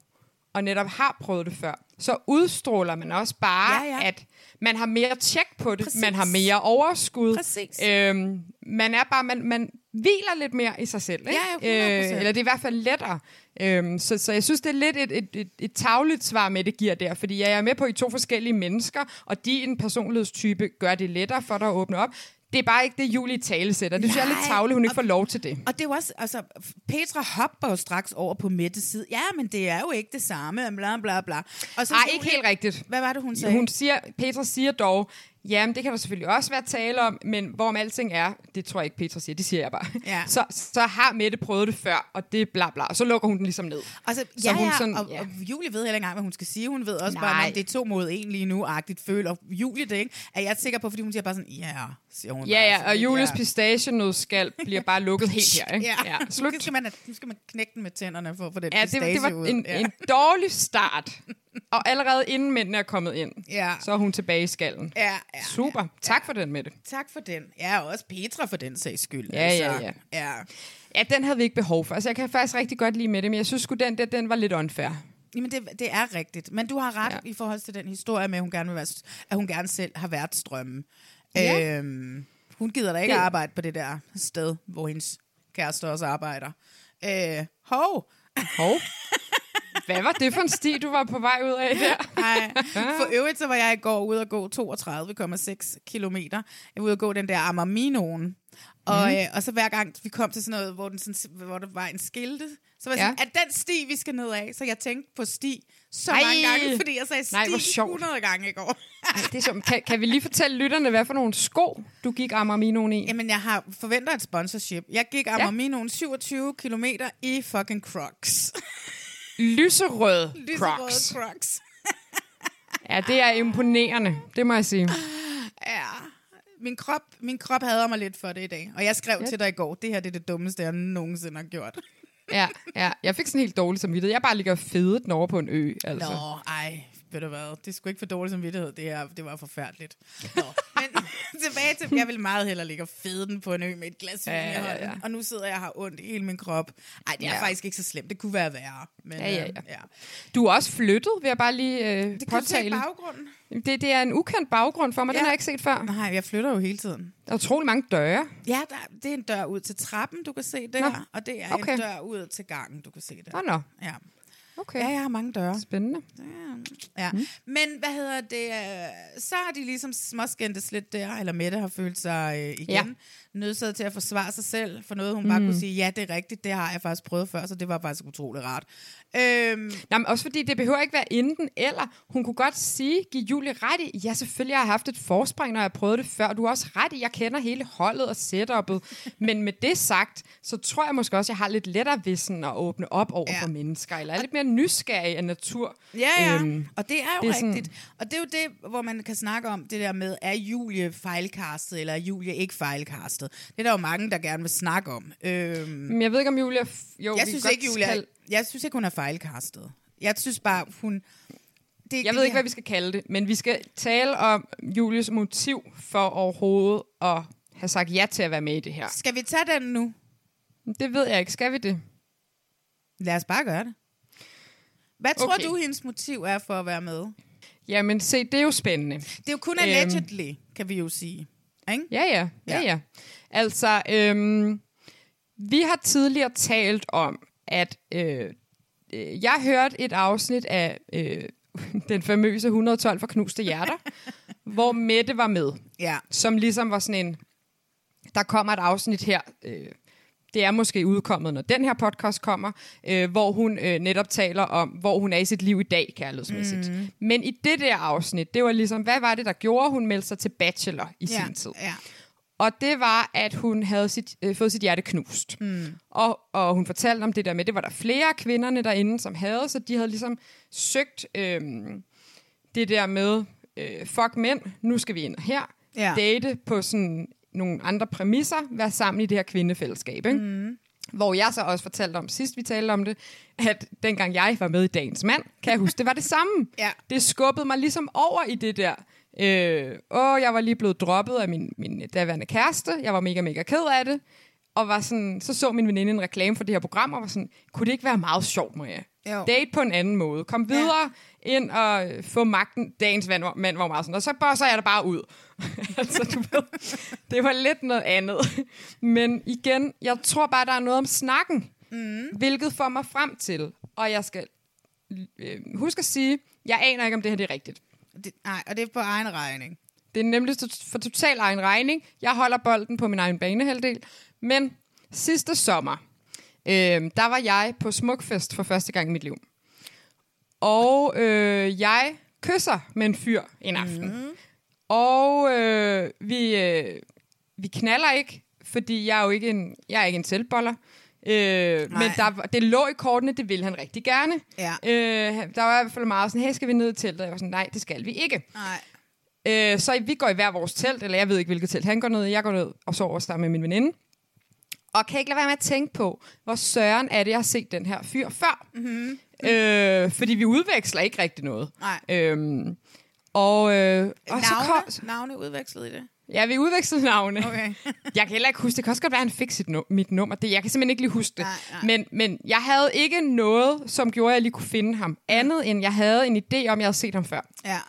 og netop har prøvet det før, så udstråler man også bare, Ja, ja. at man har mere tjek på det, Præcis. man har mere overskud. Præcis. Øhm, man er bare, man, man hviler lidt mere i sig selv. Ikke? Ja, 100%. eller det er i hvert fald lettere. Øhm, så, så jeg synes, det er lidt et, et, et, et tagligt svar med det giver der, fordi jeg er med på, at I to forskellige mennesker, og din personlighedstype gør det lettere for dig at åbne op. Det er bare ikke det, Julie tale sætter. Det synes jeg er lidt tavligt, hun ikke og- får lov til det. Og det er også, altså, Petra hopper jo straks over på Mettes side. Ja, men det er jo ikke det samme, bla bla bla. Og så siger ikke hun- helt rigtigt. Hvad var det, hun sagde? Hun siger, Petra siger dog, jamen det kan der selvfølgelig også være tale om, men hvorom alting er, det tror jeg ikke Petra siger, det siger jeg bare. Ja. Så, så har Mette prøvet det før, og det er bla bla, og så lukker hun den ligesom ned. Altså, Så ja, hun ja, sådan- og, ja. og Julie ved heller ikke engang, hvad hun skal sige. Hun ved også Nej. bare, om det er to mod en lige nu-agtigt føler Julie det, ikke? Er jeg sikker på, fordi hun siger bare sådan, ja, siger hun. Ja, ja, og Julies ja. pistachienødskal bliver bare lukket helt her, ikke? Ja, slut. Nu, skal man, nu skal man knække den med tænderne for at få den Ja, det, det var en, ja. en dårlig start. Og allerede inden mændene er kommet ind, Ja. så er hun tilbage i skallen. Ja, ja, Super. Tak for den, Mette. Tak for den. Ja, og også Petra for den sags skyld. Ja, altså. ja, ja. ja. Ja, den havde vi ikke behov for. Altså, jeg kan faktisk rigtig godt lide Mette, men jeg synes sgu, den der, den var lidt unfair. Jamen, det, det er rigtigt. Men du har ret Ja. ja. i forhold til den historie med, at hun gerne, vil være, at hun gerne selv har været strømmen. Ja. Øhm, hun gider da ikke det... arbejde på det der sted, hvor hendes kæreste også arbejder. Øh, hov! Hov. Hvad var det for en sti, du var på vej ud af der? Ej. For øvrigt så var jeg i går ude at gå 32,6 kilometer. Jeg var ude at gå den der Amarminoen. Og, Mhm. øh, og så hver gang vi kom til sådan noget, hvor, den sådan, hvor der var en skilte, så var jeg sådan, Ja. at den sti, vi skal ned af. Så jeg tænkte på sti så Ej. mange gange, fordi jeg sagde sti Nej, hvor sjovt. 100 gange i går. Ej, det er så, kan, kan vi lige fortælle lytterne, hvad for nogle sko, du gik Amarminoen i? Jamen, jeg har forventer et sponsorship. Jeg gik Amarminoen 27 kilometer i fucking Crocs. Lyserød Crocs. Crocs. Ja, det er imponerende, det må jeg sige. Ja. Min krop, min krop hader mig lidt for det i dag. Og jeg skrev Ja. til dig i går, det her det er det dummeste, jeg nogensinde har gjort. Ja, ja. Jeg fik sådan helt dårligt samvittighed. Jeg bare ligger fedet den over på en ø. Altså. Nå, ej, ved du hvad, det er sgu ikke for dårligt som vidtighed, det, her, det var forfærdeligt. Nå. Men tilbage til, jeg vil meget hellere ligge og fede den på en ø med et glas vin Ja, ja, ja. Og nu sidder jeg og har ondt i hele min krop. Ej, det er Ja. faktisk ikke så slemt, det kunne være værre. Men, Ja, ja, øh, ja. ja. Du er også flyttet, vil jeg bare lige øh, Det påtale. baggrunden. Det, det er en ukendt baggrund for mig, ja. den har jeg ikke set før. Nej, jeg flytter jo hele tiden. Der er utrolig mange døre. Ja, der, det er en dør ud til trappen, du kan se der. Nå, Og det er okay. en dør ud til gangen, du kan se der. Nå, nå. Ja. Okay. ja, jeg har mange døre. Spændende. Ja. Mm. Men hvad hedder det? øh, Så har de ligesom småskændtes lidt der, eller Mette har følt sig øh, igen Ja. ja. nødsaget til at forsvare sig selv for noget, hun mm. bare kunne sige, ja, det er rigtigt, det har jeg faktisk prøvet før, så det var faktisk utrolig rart. Øhm, Nej, men også fordi det behøver ikke være enten eller. Hun kunne godt sige, give Julie ret i, ja, selvfølgelig har jeg haft et forspring, når jeg har prøvet det før. Du har også ret i, jeg kender hele holdet og setup'et. men med det sagt, så tror jeg måske også, jeg har lidt lettere ved sådan at åbne op over ja. Ja. for mennesker, eller er lidt mere nysgerrig af natur. Ja, ja. Øhm, og det er jo det er det rigtigt. Sådan... Og det er jo det, hvor man kan snakke om det der med, er Julie fejlkastet, eller er Julie ikke fejlkastet? Det er der jo mange, der gerne vil snakke om. Øhm, Men jeg ved ikke, om Julia... Jo, jeg synes ikke, Julia, skal- jeg synes ikke, hun er fejlkastet. Jeg synes bare, hun... Det, Jeg ved ikke, hvad vi skal kalde det, men vi skal tale om Julies motiv for overhovedet at have sagt ja til at være med i det her. Skal vi tage den nu? Det ved jeg ikke. Skal vi det? Lad os bare gøre det. Hvad tror Okay. du, hendes motiv er for at være med? Jamen, se, det er jo spændende. Det er jo kun Øhm. allegedly, kan vi jo sige. Ikke? Ja, ja. ja, Ja. ja. Altså, øhm, vi har tidligere talt om, at øh, øh, jeg hørte et afsnit af øh, den famøse 112 for knuste hjerter, hvor Mette var med, Ja. som ligesom var sådan en, der kommer et afsnit her, øh, det er måske udkommet, når den her podcast kommer, øh, hvor hun øh, netop taler om, hvor hun er i sit liv i dag, kærlighedsmæssigt. Mm. Men i det der afsnit, det var ligesom, hvad var det, der gjorde, hun meldte sig til bachelor i Ja. sin tid? Ja. Og det var, at hun havde sit, øh, fået sit hjerte knust. Mm. Og, og hun fortalte om det der med, det var der flere af kvinderne derinde, som havde, så de havde ligesom søgt øh, det der med, øh, fuck mænd, nu skal vi ind her, Ja. date på sådan nogle andre præmisser, være sammen i det her kvindefællesskab. Ikke? Mm. Hvor jeg så også fortalte om, sidst vi talte om det, at dengang jeg var med i Dagens Mand, kan jeg huske, det var det samme. Ja. Det skubbede mig ligesom over i det der, øh, åh, jeg var lige blevet droppet af min, min daværende kæreste, jeg var mega, mega ked af det, og var sådan, så så min veninde en reklame for det her program, og var sådan, kunne det ikke være meget sjovt, Maria? Jo. Date på en anden måde. Kom videre ja. ind og få magten. Dagens mand, mand var meget sådan, og så bosser jeg det bare ud. altså, du ved, det var lidt noget andet. Men igen, jeg tror bare, der er noget om snakken, mm. hvilket får mig frem til, og jeg skal øh, huske at sige, jeg aner ikke, om det her det er rigtigt. Det, nej, og det er på egen regning. Det er nemlig for total egen regning. Jeg holder bolden på min egen banehalvdel. Men sidste sommer, øh, der var jeg på Smukfest for første gang i mit liv. Og øh, jeg kysser med en fyr en aften. Mm. Og øh, vi, øh, vi knaller ikke, fordi jeg er jo ikke en, jeg er ikke en selvboller. Øh, men der, det lå i kortene, det ville han rigtig gerne. Ja. Øh, der var i hvert fald meget sådan, hey, skal vi ned i teltet? Jeg var sådan, nej, det skal vi ikke. Nej. Øh, så vi går i hver vores telt, eller jeg ved ikke, hvilket telt han går ned i. Jeg går ned og sover sammen med min veninde. Og kan ikke lade være med at tænke på, hvor søren er det, jeg har set den her fyr før. Mm-hmm. Øh, fordi vi udveksler ikke rigtig noget. Nej. Øhm, og, øh, og så Navne, kom, navne udvekslet i det. ja, vi udvekslede navne. Okay. jeg kan heller ikke huske, det kan også godt være, at han fik sit nu- mit nummer. Det, jeg kan simpelthen ikke lige huske det. Nej, nej. Men, men jeg havde ikke noget, som gjorde, at jeg lige kunne finde ham. Andet end, jeg havde en idé om, jeg havde set ham før. Ja.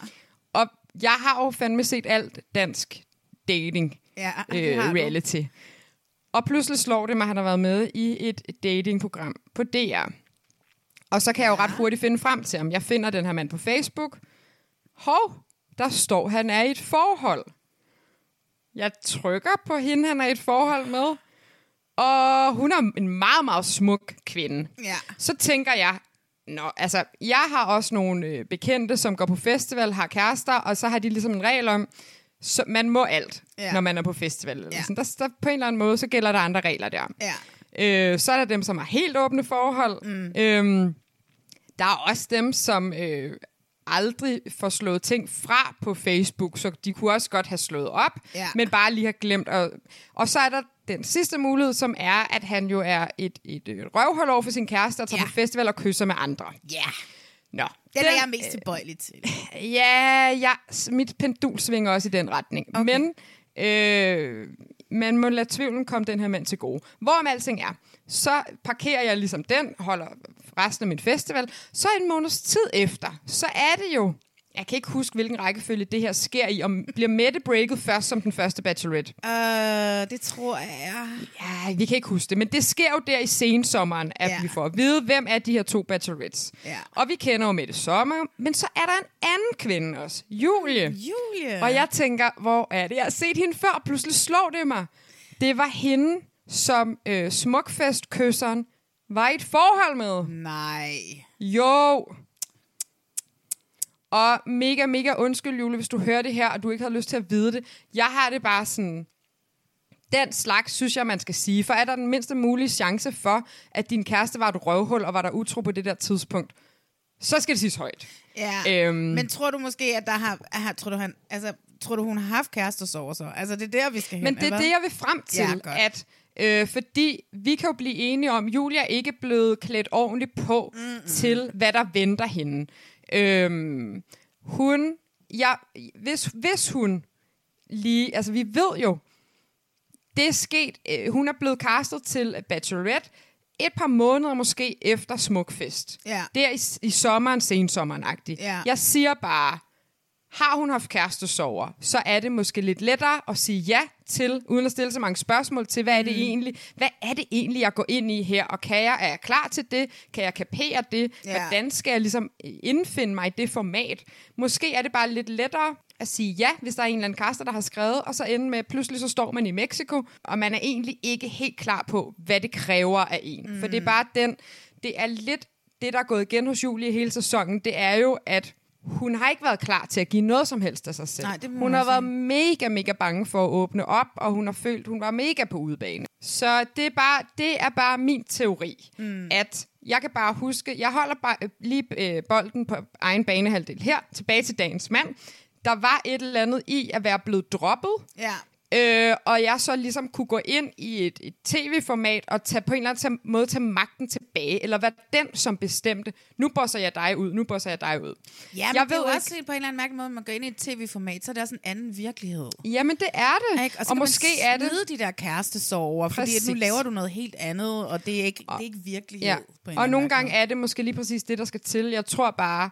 Og jeg har jo fandme set alt dansk dating Ja, øh, har du. Og pludselig slår det mig, at han har været med i et datingprogram på DR. Og så kan jeg jo ret hurtigt finde frem til ham. Jeg finder den her mand på Facebook. Hov, der står, han er i et forhold. Jeg trykker på hende, han er i et forhold med. Og hun er en meget, meget smuk kvinde. Ja. Så tænker jeg, Nå, altså, jeg har også nogle øh, bekendte, som går på festival, har kærester, og så har de ligesom en regel om, så man må alt, Ja. når man er på festival. Eller Ja. sådan. Der, der, på en eller anden måde, så gælder der andre regler der. Ja. Øh, så er der dem, som har helt åbne forhold. Mm. Øhm, der er også dem, som øh, aldrig får slået ting fra på Facebook, så de kunne også godt have slået op, Ja. men bare lige har glemt. Og, og så er der den sidste mulighed, som er, at han jo er et, et, et røvhold over for sin kæreste, og tager Ja. på festival og kysser med andre. Ja. Nå. Den, er jeg mest tilbøjelig til. Ja, ja, s- mit pendul svinger også i den retning. Okay. Men øh, man må lade tvivlen komme den her mand til gode. Hvorom alting er, så parkerer jeg ligesom den, holder resten af min festival. Så en måneds tid efter, så er det jo... Jeg kan ikke huske, hvilken rækkefølge det her sker i. Om bliver Mette breaket først som den første bachelorette? Øh, det tror jeg. Ja, vi kan ikke huske det, men det sker jo der i sensommeren, at Ja. vi får at vide, hvem er de her to bachelorettes. Ja. Og vi kender jo Mette Sommer, men så er der en anden kvinde også, Julie. Julie. Og jeg tænker, hvor er det? Jeg har set hende før, pludselig slår det mig. Det var hende, som øh, smukfestkysseren var i et forhold med. Nej. Jo. Og mega, mega undskyld, Julie, hvis du hører det her, og du ikke har lyst til at vide det. Jeg har det bare sådan... Den slags synes jeg, man skal sige. For er der den mindste mulige chance for, at din kæreste var et røvhul, og var der utro på det der tidspunkt, så skal det siges højt. Ja. Øhm. Men tror du måske, at der har... har tror, du, han, altså, tror du, hun har haft kærestesover så? Altså, det er der, vi skal hen, Men det er eller? det, jeg vil frem til, Ja, godt. at øh, fordi vi kan jo blive enige om, Julia er ikke blevet klædt ordentligt på mm-hmm. til, hvad der venter hende. Øhm, hun, ja, hvis, hvis hun lige, altså vi ved jo, det er sket, øh, hun er blevet castet til Bachelorette et par måneder måske efter Smukfest. Ja. Der i, i sommeren, sensommeren-agtigt. Ja. Jeg siger bare, har hun haft kærestesover, så er det måske lidt lettere at sige ja til, uden at stille så mange spørgsmål til, hvad er det Mm. egentlig, hvad er det egentlig, jeg går ind i her, og kan jeg, er jeg klar til det, kan jeg kapere det, Ja. hvordan skal jeg ligesom indfinde mig i det format? Måske er det bare lidt lettere at sige ja, hvis der er en eller anden kaster, der har skrevet, og så ende med, pludselig så står man i Mexico, og man er egentlig ikke helt klar på, hvad det kræver af en. Mm. For det er bare den, det er lidt det, der er gået igen hos Julie hele sæsonen, det er jo, at hun har ikke været klar til at give noget som helst af sig selv. Nej, det hun har været mega, mega bange for at åbne op, og hun har følt, hun var mega på udebane. Så det er bare, det er bare min teori, mm. at jeg kan bare huske, jeg holder bare øh, lige øh, bolden på egen banehalvdel her, tilbage til dagens mand. Der var et eller andet i at være blevet droppet, Ja. Øh, og jeg så ligesom kunne gå ind i et, et tv-format og tage på en eller anden måde tage magten tilbage, eller være den, som bestemte, nu bosser jeg dig ud, nu bosser jeg dig ud. Ja, men jeg det er jo ved også lidt på en eller anden mærkelig måde, man går ind i et tv-format, så er det også en anden virkelighed. Jamen, det er det. Ikke? Og, så og måske er det... de der kærestesover, fordi at nu laver du noget helt andet, og det er ikke, det er ikke virkelighed. Ja. på en Og nogle gange måde. er det måske lige præcis det, der skal til. Jeg tror bare,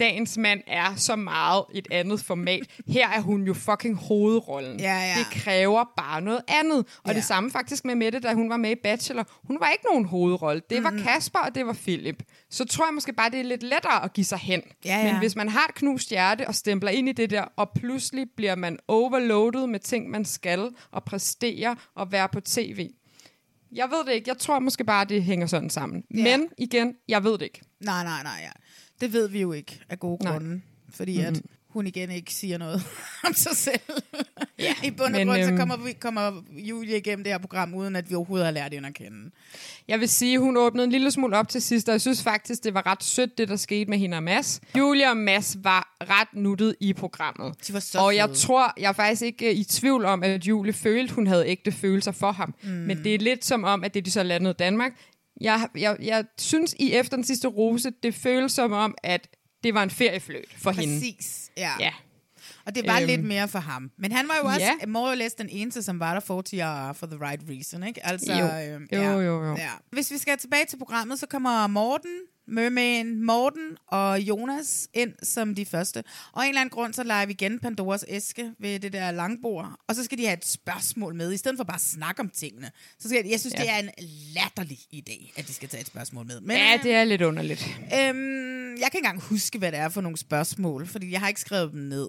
dagens mand er så meget et andet format. Her er hun jo fucking hovedrollen. Ja, ja. Det kræver bare noget andet. Og Ja. det samme faktisk med Mette, da hun var med i Bachelor. Hun var ikke nogen hovedrolle. Det var Kasper, og det var Philip. Så tror jeg måske bare, det er lidt lettere at give sig hen. Ja, ja. Men hvis man har et knust hjerte og stempler ind i det der, og pludselig bliver man overloadet med ting, man skal, og præstere og være på tv. Jeg ved det ikke. Jeg tror måske bare, det hænger sådan sammen. Ja. Men igen, jeg ved det ikke. Nej, nej, nej, ja. Det ved vi jo ikke af gode Nej. grunde, fordi mm-hmm. at hun igen ikke siger noget om sig selv. Ja, I bund og grund, så øhm, kommer, vi, kommer Julie igennem det her program, uden at vi overhovedet har lært hende at kende. Jeg vil sige, hun åbnede en lille smule op til sidst, og jeg synes faktisk, det var ret sødt, det der skete med hende og Mads. Julie og Mads var ret nuttet i programmet. De var så og jeg tror, jeg er faktisk ikke øh, i tvivl om, at Julie følte, hun havde ægte følelser for ham. Mm. Men det er lidt som om, at det de så landede i Danmark. Jeg, jeg, jeg synes, i efter den sidste rose, det føles som om, at det var en feriefløjt for hende. Præcis, ja. Ja. Og det var øhm, lidt mere for ham. Men han var jo også Ja. more or less den eneste, som var der for TRR for the right reason, ikke? Altså, Jo. øhm, Jo, ja, jo, jo. Ja. Hvis vi skal tilbage til programmet, så kommer Morten, Mermaid Morten og Jonas ind som de første. Og af en eller anden grund, så leger vi igen Pandoras æske ved det der langbord. Og så skal de have et spørgsmål med, i stedet for bare at snakke om tingene. Så skal, jeg synes, Ja. det er en latterlig idé, at de skal tage et spørgsmål med. Men, Ja, øh, det er lidt underligt. Øhm, jeg kan ikke engang huske, hvad det er for nogle spørgsmål, fordi jeg har ikke skrevet dem ned.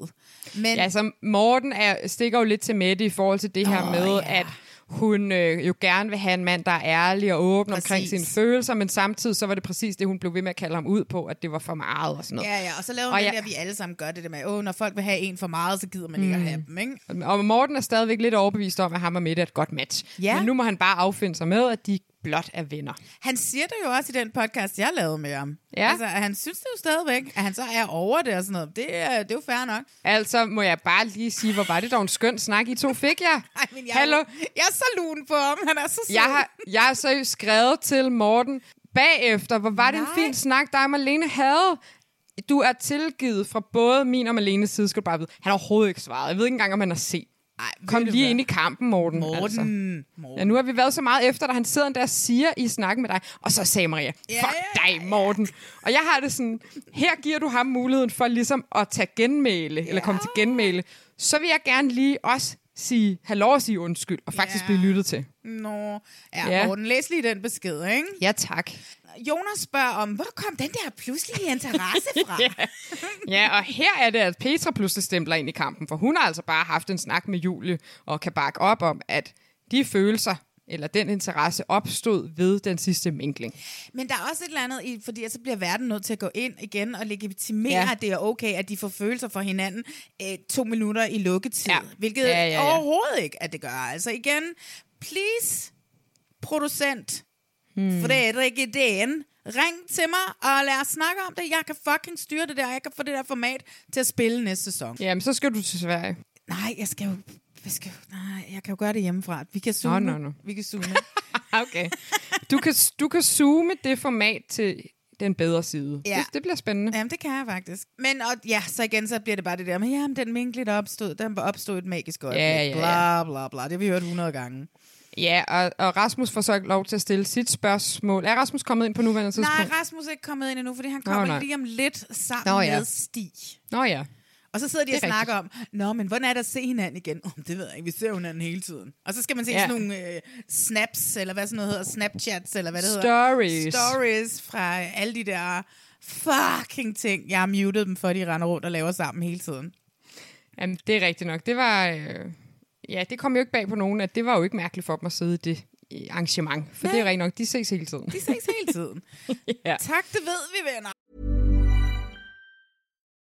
Men Ja, altså Morten er, stikker jo lidt til Mette i forhold til det her Åh, med, ja. at hun øh, jo gerne vil have en mand, der er ærlig og åben Præcis. omkring sine følelser, men samtidig så var det præcis det, hun blev ved med at kalde ham ud på, at det var for meget og sådan noget. Ja, ja, og så laver Og man det der, vi alle sammen gør det der med, åh, når folk vil have en for meget, så gider man ikke at Mm. have dem, ikke? Og Morten er stadigvæk lidt overbevist om, at ham og Mette er et godt match. Ja. Men nu må han bare affinde sig med, at de blot er venner. Han siger det jo også i den podcast, jeg lavede med ham. Ja. Altså, han synes det jo stadigvæk, at han så er over det og sådan noget. Det er, det er jo fair nok. Altså må jeg bare lige sige, hvor var det dog en skøn snak, I to fik jer. Ej, men jeg, Hallo? jeg er så lun på ham. Han er så sød. Jeg har, jeg har seriøst skrevet til Morten bagefter, hvor var det en Nej. fin snak, dig og Malene havde. Du er tilgivet fra både min og Malenes side, skal du bare vide. Han har overhovedet ikke svaret. Jeg ved ikke engang, om han har set. Ej, Kom lige ind i kampen, Morten. Morten. Altså. Morten. Ja, nu har vi været så meget efter, da han sidder der og siger i snakken med dig. Og så sagde Maria, fuck ja, dig, Morten. Og jeg har det sådan, her giver du ham muligheden for ligesom at tage genmæle, eller komme til genmæle. Så vil jeg gerne lige også sige, have lov at sige undskyld, og faktisk Ja. blive lyttet til. Nå, ja, Ja. ja. Morten, læs lige den besked, ikke? Ja, tak. Jonas spørger om, hvor kom den der pludselige interesse fra? Ja, og her er det, at Petra pludselig stempler ind i kampen, for hun har altså bare haft en snak med Julie, og kan bakke op om, at de følelser, eller den interesse, opstod ved den sidste mængling. Men der er også et eller andet i, fordi så bliver verden nødt til at gå ind igen og legitimere, Ja. at det er okay, at de får følelser for hinanden øh, to minutter i lukketid. Ja. Hvilket Ja, ja, ja. overhovedet ikke, at det gør. Altså igen, please, producent, hmm. Frederik ideen, ring til mig, og lad os snakke om det. Jeg kan fucking styre det der, jeg kan få det der format til at spille næste sæson. Jamen, så skal du til Sverige. Nej, jeg skal jo... Jeg, skal, nej, jeg kan jo gøre det hjemmefra. Vi kan zoome. nå, nå. Vi kan zoome. Okay. Du kan, du kan zoome det format til den bedre side. Ja. Det, det bliver spændende. Jamen, det kan jeg faktisk. Men og, ja, så igen, så bliver det bare det der med, jamen, den minkle, der opstod, den opstod et magisk øjeblik. Ja, ja, ja. Bla, bla, bla. Det har vi hørt 100 gange. Ja, og, og Rasmus får så lov til at stille sit spørgsmål. Er Rasmus kommet ind på nuværende tidspunkt? Nej, Rasmus er ikke kommet ind endnu, fordi han Nå, kommer nej. lige om lidt sammen Nå, Nå, ja. med Stig. Nå ja. Og så sidder de og er snakker om, Nå, men hvordan er det at se hinanden igen? Oh, det ved jeg ikke, vi ser jo hinanden hele tiden. Og så skal man se Ja. ja. sådan nogle øh, snaps, eller hvad sådan noget hedder, Snapchats, eller hvad det Stories. hedder. Stories fra alle de der fucking ting. Jeg har muted dem, for de render rundt og laver sammen hele tiden. Jamen, det er rigtigt nok. Det var... Øh, ja, det kom jo ikke bag på nogen, at det var jo ikke mærkeligt for dem at sidde i det i arrangement. For Nej. det er rigtigt nok, de ses hele tiden. De ses hele tiden. ja. tak, det ved vi, venner.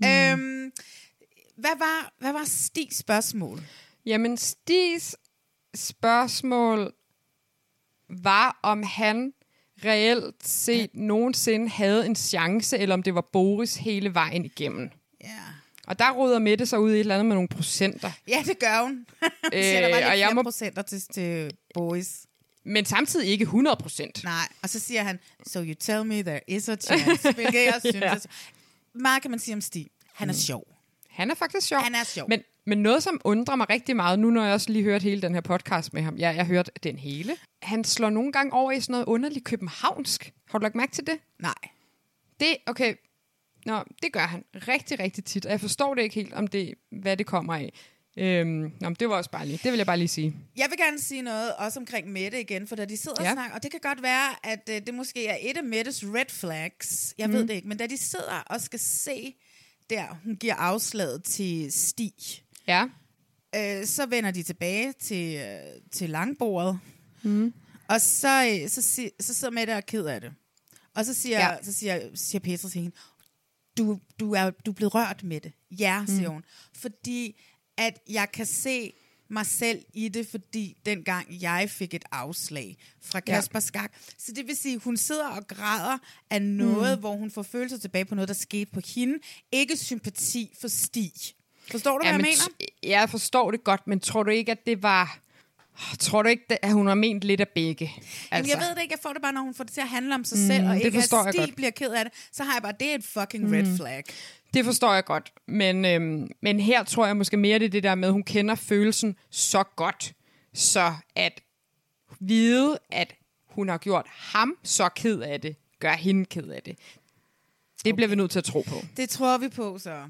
Mm. Øhm, hvad, var, hvad var Stigs spørgsmål? Jamen, Stis spørgsmål var, om han reelt set nogensinde havde en chance, eller om det var Boris hele vejen igennem. Ja. Og der råder Mette sig ud i et eller andet med nogle procenter. Ja, det gør hun. Øh, siger, der var lidt og jeg må- procenter til, til Boris. Men samtidig ikke 100 procent. Nej, og så siger han, so you tell me there is a chance. Hvilket jeg synes, Ja. Meget kan man sige om Stig. Han er sjov. Han er faktisk sjov. Han er sjov. Men, men noget, som undrer mig rigtig meget, nu når jeg også lige hørt hele den her podcast med ham, ja, jeg har hørt den hele, han slår nogle gange over i sådan noget underligt københavnsk. Har du lagt mærke til det? Nej. Det, okay, Nå, det gør han rigtig, rigtig tit, og jeg forstår det ikke helt, om det, hvad det kommer af. Øhm, nå, men det var også bare lige, det vil jeg bare lige sige. Jeg vil gerne sige noget også omkring Mette igen, for da de sidder Ja. og snakker, og det kan godt være, at øh, det måske er et af Mettes red flags, jeg mm. ved det ikke, men da de sidder og skal se, der hun giver afslaget til Stig, Ja, øh, så vender de tilbage til, øh, til langbordet, mm. og så, øh, så, si- så sidder Mette og er ked af det. Og så siger, ja. så siger, siger Petra til hende, du, du, er, du er blevet rørt med det. Ja, siger mm. hun. Fordi at jeg kan se mig selv i det, fordi dengang jeg fik et afslag fra Ja. Kasper Skak. Så det vil sige, hun sidder og græder af noget, mm. hvor hun får følelser tilbage på noget, der skete på hende. Ikke sympati for Stig. Forstår du, hvad ja jeg men mener? jeg forstår det godt, men tror du ikke, at det var... Tror du ikke, at hun har ment lidt af begge? Altså. Jamen, jeg ved det ikke, jeg får det bare, når hun får det til at handle om sig selv, og ikke at jeg Stig bliver ked af det, så har jeg bare, det er et fucking mm. red flag. Det forstår jeg godt, men, øhm, men her tror jeg måske mere, det er det der med, at hun kender følelsen så godt, så at vide, at hun har gjort ham så ked af det, gør hende ked af det. Det okay. bliver vi nødt til at tro på. Det tror vi på, så.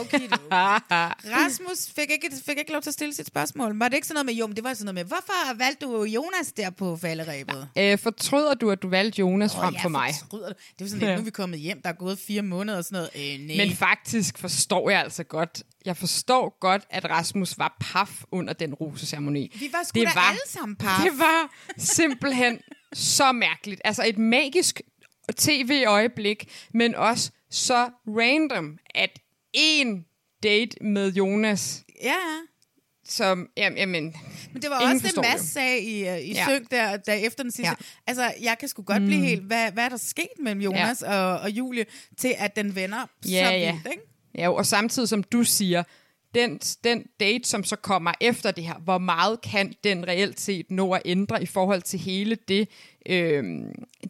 Okay, Rasmus fik ikke, fik ikke lov til at stille sit spørgsmål. Var det ikke sådan noget med, jo, men det var sådan noget med, hvorfor valgte du Jonas der på falderæbet? Øh, fortryder du, at du valgte Jonas Åh, frem ja, for mig? fortryder du. Det var sådan lidt, Ja. nu er vi kommet hjem, der er gået fire måneder og sådan noget. Øh, nej. Men faktisk forstår jeg altså godt, jeg forstår godt, at Rasmus var paf under den roseceremoni. Vi var sgu da alle sammen paf. Det var simpelthen så mærkeligt. Altså et magisk tv-øjeblik, men også så random, at en date med Jonas, Ja, som, jamen, jamen Men det var også det, Mads det. sagde i, uh, i Ja. Søg der, der efter den sidste. Ja. Altså, jeg kan sgu godt mm. blive helt, hvad, hvad er der sket mellem Jonas ja. og, og Julie, til at den vender Ja, så ja. vildt, ikke? Ja, og samtidig som du siger, den, den date, som så kommer efter det her, hvor meget kan den reelt set nå at ændre i forhold til hele det øh,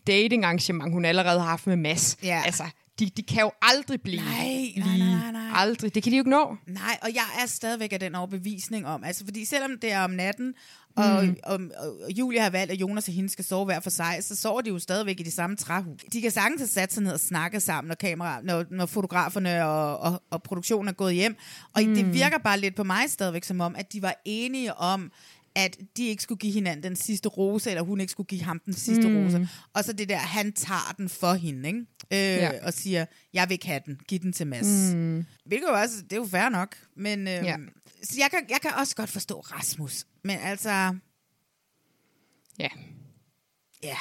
dating-arrangement, hun allerede har haft med Mads? Ja. Altså, de, de kan jo aldrig blive Nej, nej, nej, nej. Aldrig. Det kan de jo ikke nå. Nej, og jeg er stadigvæk af den overbevisning om, altså fordi selvom det er om natten, og, mm. og, og, og Julia har valgt, at Jonas og hende skal sove hver for sig, så sover de jo stadigvæk i de samme træhus. De kan sagtens have sat sig ned og snakke sammen, når, kamera, når, når fotograferne og, og, og produktionen er gået hjem. Og mm. det virker bare lidt på mig stadigvæk som om, at de var enige om, at de ikke skulle give hinanden den sidste rose, eller hun ikke skulle give ham den sidste mm. rose. Og så det der, han tager den for hende, ikke? Øh, Ja. og siger, jeg vil ikke have den, giv den til Mads. Mm. Hvilket jo også, det er jo fair nok. Men øh, Ja. så jeg, kan, jeg kan også godt forstå Rasmus. Men altså, Ja. ja.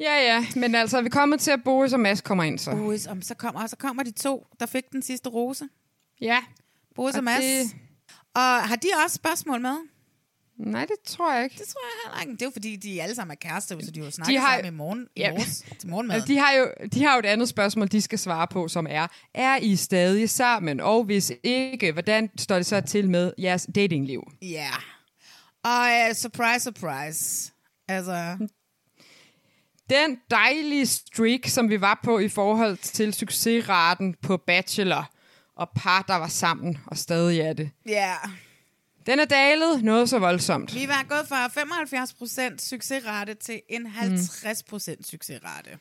Ja, ja, men altså, vi kommer til at Boris og Mads kommer ind så. Boris, om så kommer, så kommer de to, der fik den sidste rose. Ja. Boris og, Og og Mads. det- Og har de også spørgsmål med? Nej, det tror jeg ikke. Det tror jeg heller ikke. Det er jo fordi, de alle sammen er kærester, så de jo snakket De har- sammen i morgen, i Ja. morges, til morgenmad. Altså, de, har jo, de har jo et andet spørgsmål, de skal svare på, som er, er I stadig sammen? Og hvis ikke, hvordan står det så til med jeres datingliv? Ja. Og uh, surprise, surprise. Altså, Den dejlige streak, som vi var på i forhold til succesraten på Bachelor og par, der var sammen og stadig er det. ja. Den er dalet noget så voldsomt. Vi var gået fra 75% succesrate til en 50% succesrate.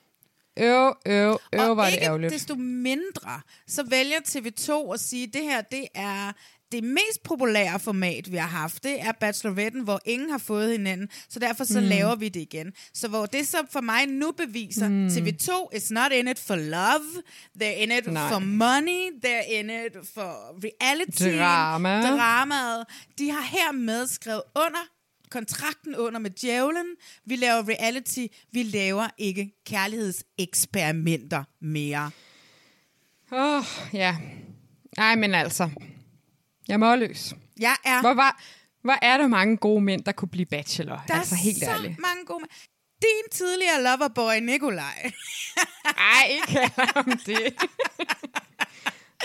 Øv, øv, øv, og var det ikke ærgerligt. desto mindre, så vælger TV2 at sige, at det her det er det mest populære format, vi har haft. Det er Bacheloretten, hvor ingen har fået hinanden, så derfor så mm. laver vi det igen. Så hvor det så for mig nu beviser, mm. TV2 is not in it for love, they're in it Nej. for money, they're in it for reality, Drama. dramaet. De har hermed skrevet under kontrakten under med djævlen. Vi laver reality. Vi laver ikke kærlighedseksperimenter mere. Åh, oh, ja. Nej, men altså. Jeg må løs. Jeg er... Hvor, var, hvor er der mange gode mænd, der kunne blive bachelor? der altså, helt er så ærligt. mange gode... Din tidligere loverboy, Nikolaj. Ej, ikke om det.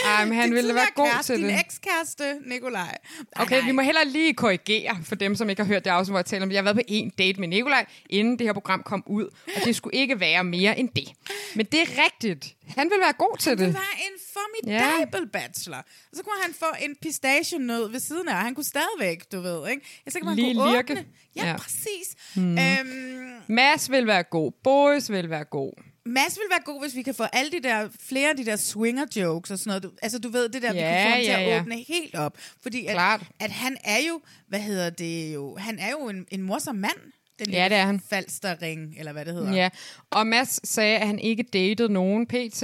Ej, men han Din ville være god kæreste, til din det. ekskæreste, Nikolaj. Ej, Okay, nej. vi må heller lige korrigere for dem, som ikke har hørt det afsnit, hvor jeg taler om, jeg har været på en date med Nikolaj, inden det her program kom ud, og det skulle ikke være mere end det. Men det er rigtigt. Han vil være god til Det det. var en formidabel ja. bachelor. Og så kunne han få en pistachionød ved siden af. Han kunne stadigvæk, du ved, ikke? Ja, så kan man Lige kunne lirke. åbne. Ja, Ja. præcis. Hmm. Øhm, Mads vil være god. Boris vil være god. Mads vil være god, hvis vi kan få alle de der, flere af de der swinger jokes og sådan noget. Du, altså, du ved, det der, vi Ja, kan få ham til ja, at ja. åbne helt op. Fordi at, Klart. at han er jo, hvad hedder det jo, han er jo en, en morsom mand. Den Ja, det er han. Falsterring, eller hvad det hedder. Ja, og Mads sagde, at han ikke datede nogen pt.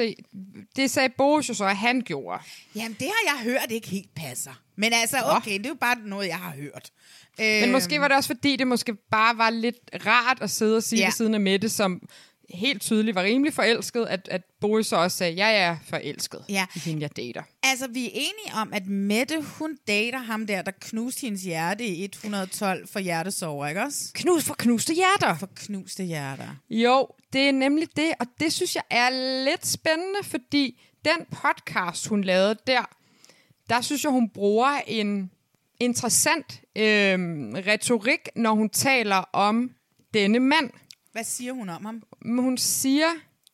Det sagde Boris jo så, at han gjorde. Jamen, det har jeg hørt ikke helt passer. Men altså, okay, det er jo bare noget, jeg har hørt. Men Øhm, måske var det også, fordi det måske bare var lidt rart at sidde og sige Ja. ja. ved siden af Mette, som helt tydeligt var rimelig forelsket, at, at Boris så også sagde, jeg er forelsket Ja. i hende, jeg dater. Altså, vi er enige om, at Mette, hun dater ham der, der knuste hendes hjerte i 112 for hjertesover, ikke også? Knus for knuste hjerter. For knuste hjerter. Jo, det er nemlig det, og det synes jeg er lidt spændende, fordi den podcast, hun lavede der, der synes jeg, hun bruger en interessant øhm, retorik, når hun taler om denne mand. Hvad siger hun om ham? Hun siger,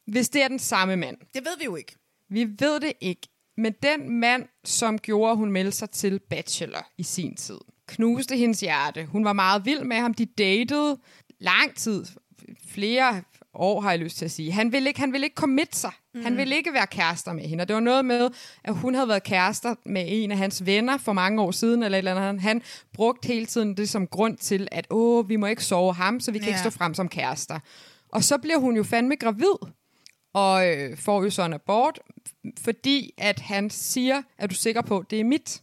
hvis det er den samme mand. Det ved vi jo ikke. Vi ved det ikke. Men den mand, som gjorde, at hun meldte sig til Bachelor i sin tid, knuste hendes hjerte. Hun var meget vild med ham. De datede lang tid. Flere år, har jeg lyst til at sige. Han ville ikke, han ville ikke commit sig. Mm. Han ville ikke være kærester med hende. Og det var noget med, at hun havde været kærester med en af hans venner for mange år siden, eller et eller andet. Han brugte hele tiden det som grund til, at åh, vi må ikke sove ham, så vi kan Ja. ikke stå frem som kærester. Og så bliver hun jo fandme gravid og øh, får jo så en abort, fordi at han siger, er du sikker på, det er mit?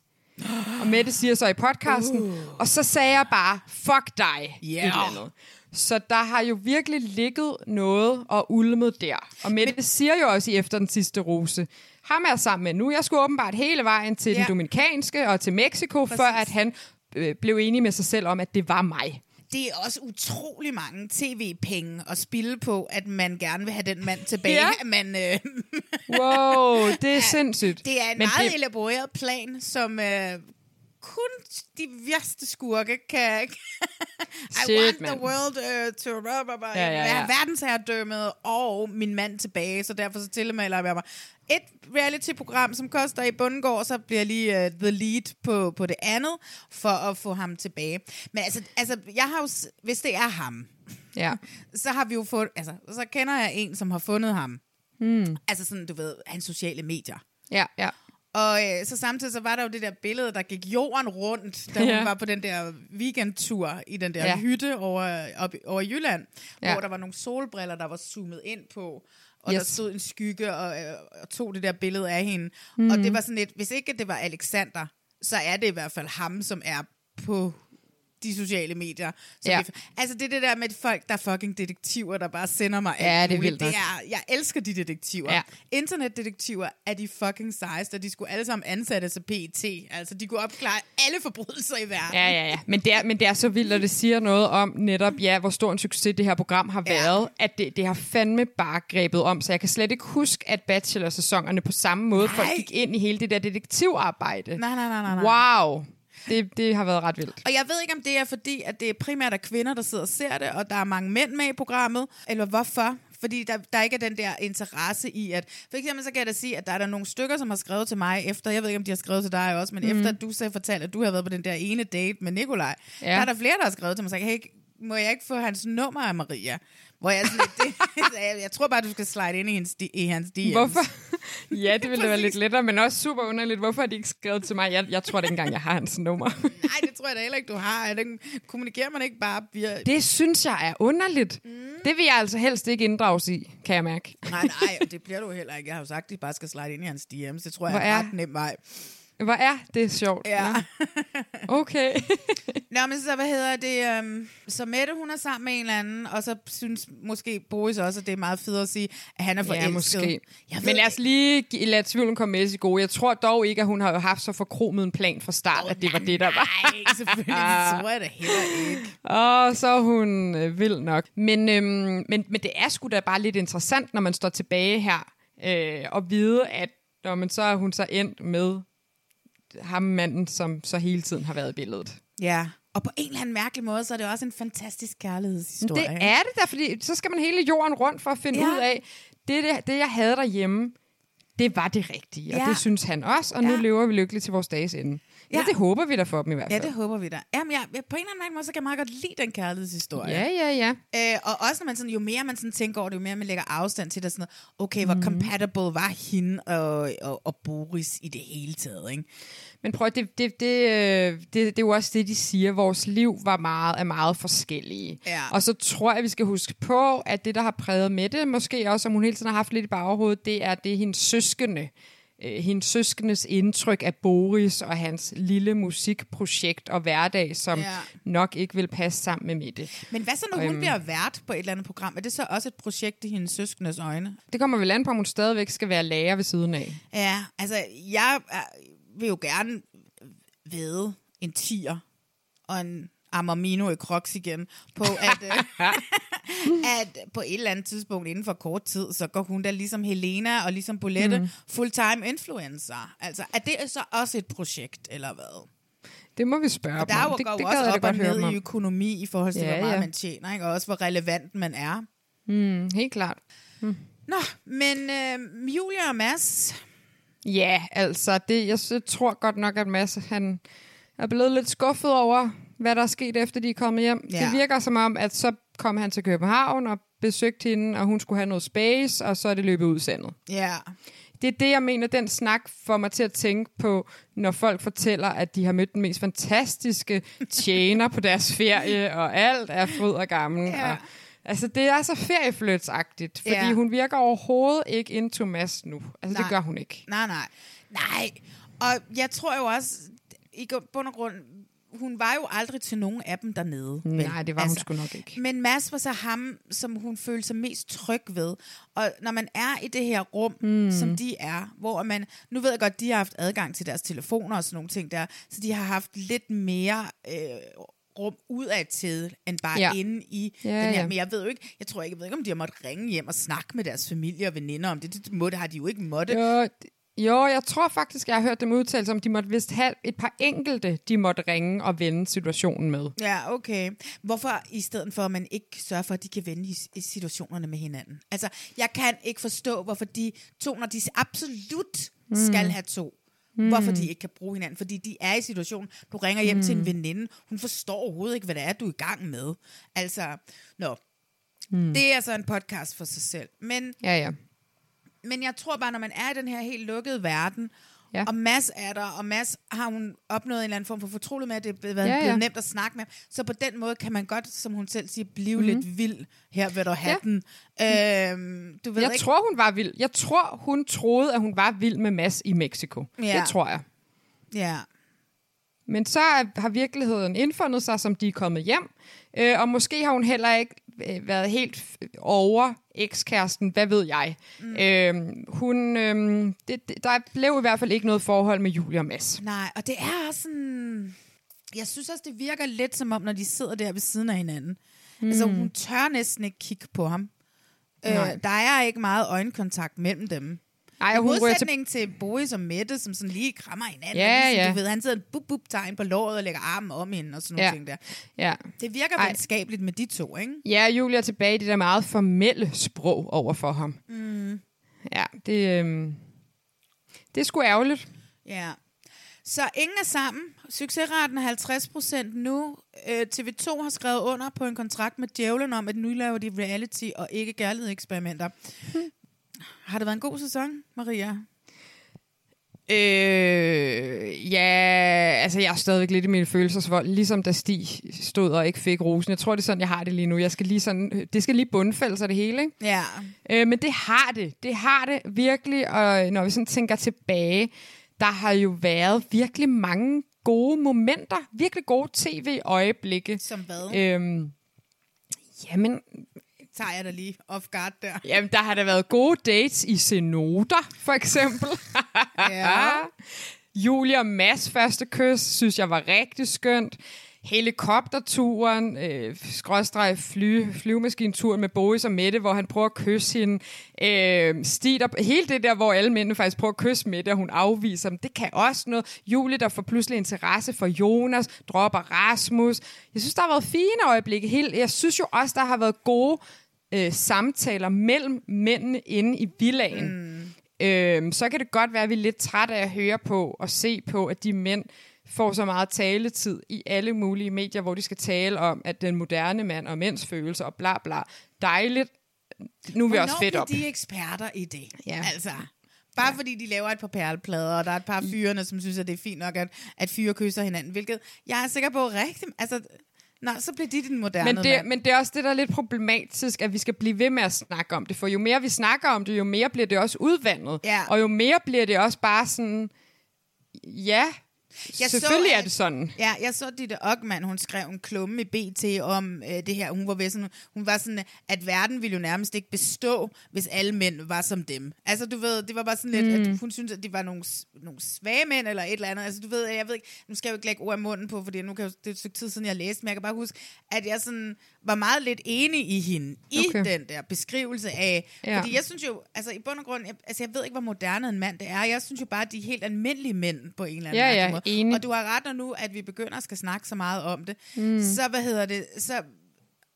Og Mette siger så i podcasten, uh. og så sagde jeg bare, fuck dig. Ja. et eller andet. Så der har jo virkelig ligget noget og ulmet der. Og Mette Men... siger jo også i efter den sidste rose, ham er jeg sammen med nu. Jeg skulle åbenbart hele vejen til ja. Ja. den dominikanske og til Mexico, Præcis. før at han øh, blev enig med sig selv om, at det var mig. Det er også utrolig mange tv-penge at spille på, at man gerne vil have den mand tilbage. Ja. At Man, øh, Wow, det er sindssygt. det er en Men meget det- elaboreret plan, som øh, kun de værste skurke kan... I Shit, want mand. the world uh, to rubber, Ja, ja, ja. være verdensherredømmet og min mand tilbage, så derfor så tilmelder jeg mig et reality-program, som koster i bundgård, så bliver jeg lige uh, the lead på, på det andet, for at få ham tilbage. Men altså, altså jeg har jo, hvis det er ham, Ja. så har vi jo fået, altså, så kender jeg en, som har fundet ham. Hmm. Altså sådan, du ved, hans sociale medier. Ja, ja. Og øh, så samtidig så var der jo det der billede, der gik jorden rundt, da hun Ja. var på den der weekendtur i den der Ja. hytte over, op, over Jylland, Ja. hvor der var nogle solbriller, der var zoomet ind på, og yes. Yes. der stod en skygge og, øh, og tog det der billede af hende. Mm. Og det var sådan lidt, hvis ikke det var Alexander, så er det i hvert fald ham, som er på de sociale medier. Som Ja. vi, altså, det er det der med folk, der er fucking detektiver, der bare sender mig Ja, alt det er vildt det er, Jeg elsker de detektiver. Ja. Internetdetektiver er de fucking sejeste, og de skulle alle sammen ansættes af PET. Altså, de kunne opklare alle forbrydelser i verden. Ja, ja, ja. Men det, er, men det er så vildt, og det siger noget om netop, ja, hvor stor en succes det her program har Ja. været, at det, det har fandme bare grebet om. Så jeg kan slet ikke huske, at Bachelor-sæsonerne på samme måde, folk Nej. gik ind i hele det der detektivarbejde. Nej, nej, nej, nej, nej. Wow. Det, det har været ret vildt. Og jeg ved ikke, om det er fordi, at det er primært er kvinder, der sidder og ser det, og der er mange mænd med i programmet, eller hvorfor? Fordi der, der ikke er den der interesse i, at... For eksempel så kan jeg da sige, at der er der nogle stykker, som har skrevet til mig efter, jeg ved ikke, om de har skrevet til dig også, men mm. efter at du så fortalte, at du havde været på den der ene date med Nikolaj, Ja. ja. der er der flere, der har skrevet til mig og sagt, hey, må jeg ikke få hans nummer af Maria? Hvor jeg, sådan lidt, det, jeg, tror bare, du skal slide ind i, hendes, i hans DM's. Hvorfor? ja, det ville da være lidt lettere, men også super underligt. Hvorfor har de ikke skrevet til mig? Jeg, jeg tror da ikke engang, jeg har hans nummer. Nej, det tror jeg da heller ikke, du har. Det, kommunikerer man ikke bare via... det synes jeg er underligt. Mm. Det vil jeg altså helst ikke inddrages i, kan jeg mærke. Nej, nej, det bliver du heller ikke. Jeg har jo sagt, at de bare skal slide ind i hans DM's. Det tror jeg Hvor er er- en ret nem vej. Hvor er det sjovt. Ja. Okay. Nå, men så hvad hedder det? Um, så Mette, hun er sammen med en eller anden, og så synes måske Boris også, at det er meget fedt at sige, at han er forelsket. Ja, måske. Jeg Men lad os lige gi- lade tvivlen komme med i gode. Jeg tror dog ikke, at hun har haft så forkromet en plan fra start, at det var det, der var. Nej, selvfølgelig. Det tror jeg da heller ikke. Og så er hun øh, vild nok. Men, øhm, men, men det er sgu da bare lidt interessant, når man står tilbage her, øh, og vide, at når man så er hun så endt med ham manden, som så hele tiden har været i billedet. Ja, og på en eller anden mærkelig måde, så er det også en fantastisk kærlighedshistorie. Det er det da, fordi så skal man hele jorden rundt for at finde Ja. ud af, det, det, det jeg havde derhjemme, det var det rigtige, og Ja. det synes han også, og nu Ja. lever vi lykkeligt til vores dages ende. Ja, Ja. det håber vi da for dem i hvert Ja, fald. det håber vi da. Jamen, jeg, jeg, på en eller anden måde, så kan jeg meget godt lide den kærlighedshistorie. ja, ja, ja. Øh, og også når man sådan, jo mere man sådan tænker over det, jo mere man lægger afstand til det, sådan noget, okay, hvor compatible var hende og, og, og Boris i det hele taget, ikke? Men prøv, det, det, det, øh, det, det er jo også det, de siger. Vores liv var meget, er meget forskellige. Ja. Og så tror jeg, vi skal huske på, at det, der har præget med det, måske også, som hun hele tiden har haft lidt i baghovedet, det er det er hendes søskende. Øh, hendes søskendes indtryk af Boris og hans lille musikprojekt og hverdag, som Ja. nok ikke vil passe sammen med Mette. Men hvad så, når hun Øhm. bliver vært på et eller andet program? Er det så også et projekt i hendes søskendes øjne? Det kommer vel an på, om hun stadigvæk skal være lærer ved siden af. Ja, altså, jeg vil jo gerne vide en tiger og en Amamino i Crocs igen, på at, øh, at på et eller andet tidspunkt inden for kort tid, så går hun da ligesom Helena og ligesom Bolette mm. full-time influencer. Altså, er det så også et projekt, eller hvad? Det må vi spørge Og der om. er jo det, går det også da op og ned i økonomi i forhold til, Ja, hvor meget ja. man tjener, ikke? og også hvor relevant man er. Mm, helt klart. Nå, men øh, Julia og Mads, Ja, altså, det, jeg, jeg tror godt nok, at Mads han er blevet lidt skuffet over, hvad der er sket, efter de er kommet hjem. Ja. Det virker som om, at så kom han til København og besøgte hende, og hun skulle have noget space, og så er det løbet ud i sandet. ja, Det er det, jeg mener, den snak får mig til at tænke på, når folk fortæller, at de har mødt den mest fantastiske tjener på deres ferie, og alt er fryd og gammel. Ja. Og, altså, det er så feriefløtsagtigt, fordi Ja. hun virker overhovedet ikke into Mads nu. Altså, Nej. det gør hun ikke. Nej, nej. Nej. Og jeg tror jo også, i bund og grund, hun var jo aldrig til nogen af dem dernede. vel? Nej, det var hun sgu nok ikke. Men Mads var så ham, som hun følte sig mest tryg ved. Og når man er i det her rum, mm. som de er, hvor man... Nu ved jeg godt, de har haft adgang til deres telefoner og sådan nogle ting der, så de har haft lidt mere... Øh, rum udad til, end bare Ja. inde i Ja, den her. ja. Men jeg ved jo ikke, jeg tror ikke, jeg ved ikke, om de har måttet ringe hjem og snakke med deres familie og veninder om det. Det, må, det har de jo ikke måttet. Jo, jo, jeg tror faktisk, jeg har hørt dem udtale om, de måtte vist have et par enkelte, de måtte ringe og vende situationen med. Ja, okay. Hvorfor i stedet for, at man ikke sørger for, at de kan vende i situationerne med hinanden? Altså, jeg kan ikke forstå, hvorfor de to, når de absolut mm. skal have to, mm. hvorfor de ikke kan bruge hinanden. Fordi de er i situationen, du ringer hjem mm. til en veninde, hun forstår overhovedet ikke, hvad det er, du er i gang med. Altså, nå. Mm. Det er altså en podcast for sig selv. Men Ja, ja. Men jeg tror bare, når man er i den her helt lukkede verden, Ja. og Mads er der, og Mads har hun opnået en eller anden form for fortrolighed med, at det er blevet, Ja, ja, nemt at snakke med. Så på den måde kan man godt, som hun selv siger, blive mm. lidt vild. Her vil du have Ja. den. Øhm, du ved Jeg ikke, tror, hun var vild. Jeg tror, hun troede, at hun var vild med Mads i Mexico. Ja. Det tror jeg. Ja. Men så har virkeligheden indfundet sig, som de er kommet hjem. Øh, og måske har hun heller ikke været helt over ekskæresten, hvad ved jeg. Mm. Øh, hun, øh, det, det, der blev i hvert fald ikke noget forhold med Julia og Mads. Nej, og det er også sådan... Jeg synes også, det virker lidt som om, når de sidder der ved siden af hinanden. Mm. Altså, hun tør næsten ikke kigge på ham. Øh, Nej. der er ikke meget øjenkontakt mellem dem. I og hun til... modsætning til Boris og Mette, som sådan lige krammer hinanden. Ja, ligesom, ja. Du ved, han sidder en bup-bup-tegn på låret og lægger armen om hende og sådan nogle Ja. ting der. Ja. Det virker Ej. venskabeligt med de to, ikke? Ja, Julia er tilbage i det der meget formelle sprog over for ham. Mm. Ja, det, øh, det er sgu ærgerligt. Ja. Så ingen er sammen. Succesraten er 50 procent nu. Øh, TV2 har skrevet under på en kontrakt med Djævlen om, at nu laver de reality og ikke kærlighedseksperimenter. Har det været en god sæson, Maria? Øh, ja, altså jeg er stadigvæk lidt i min følelsesvold, ligesom da Stig stod og ikke fik rosen. Jeg tror, det er sådan, jeg har det lige nu. Jeg skal lige sådan, det skal lige bundfælde sig det hele, ikke? Ja. Øh, men det har det. Det har det virkelig, og når vi sådan tænker tilbage, der har jo været virkelig mange gode momenter, virkelig gode tv-øjeblikke. Som hvad? Øhm, jamen, Tager jeg da lige off guard der. jamen, der har der været gode dates i cenoter, for eksempel. Ja. Julia og Mads første kys, synes jeg var rigtig skønt. Helikopterturen, øh, skråstreg fly, flyvemaskinturen med Boris og Mette, hvor han prøver at kysse hende. Øh, Stig, der, hele det der, hvor alle mændene faktisk prøver at kysse Mette, og hun afviser dem, det kan også noget. Julie, der får pludselig interesse for Jonas, dropper Rasmus. Jeg synes, der har været fine øjeblikke. Helt, jeg synes jo også, der har været gode øh, samtaler mellem mændene inde i villagen. Mm. Øhm, så kan det godt være, at vi er lidt trætte af at høre på og se på, at de mænd får så meget taletid i alle mulige medier, hvor de skal tale om, at den moderne mand og mænds følelser og bla bla. Dejligt. Nu er vi også fedt op. de eksperter i det? Ja. Altså, bare ja. fordi de laver et par perleplader, og der er et par fyrene, som synes, at det er fint nok, at, at fyre kysser hinanden, hvilket jeg er sikker på rigtigt. Altså, nå, så bliver de den moderne Men det, mand. men det er også det, der er lidt problematisk, at vi skal blive ved med at snakke om det. For jo mere vi snakker om det, jo mere bliver det også udvandet. Ja. Og jo mere bliver det også bare sådan, ja, Jeg så, selvfølgelig er at- det sådan. Ja, jeg så Ditte Ockmann, hun skrev en klumme i BT om øh, det her. Hun var, ved sådan, hun var sådan, at verden ville jo nærmest ikke bestå, hvis alle mænd var som dem. Altså, du ved, det var bare sådan lidt, Mm. at hun synes, at de var nogle, nogle svage mænd, eller et eller andet. Altså, du ved, jeg ved ikke, nu skal jeg jo ikke lægge ord i munden på, fordi nu kan jeg, det er et stykke tid siden, jeg læste, men jeg kan bare huske, at jeg sådan var meget lidt enig i hende, i Okay. den der beskrivelse af, Ja. fordi jeg synes jo, altså i bund og grund, jeg, altså jeg ved ikke, hvor moderne en mand det er. Jeg synes jo bare, at de er helt almindelige mænd på en eller anden Ja, ja, måde. Enig. Og du har ret, når nu, at vi begynder at skal snakke så meget om det, mm. så hvad hedder det, så,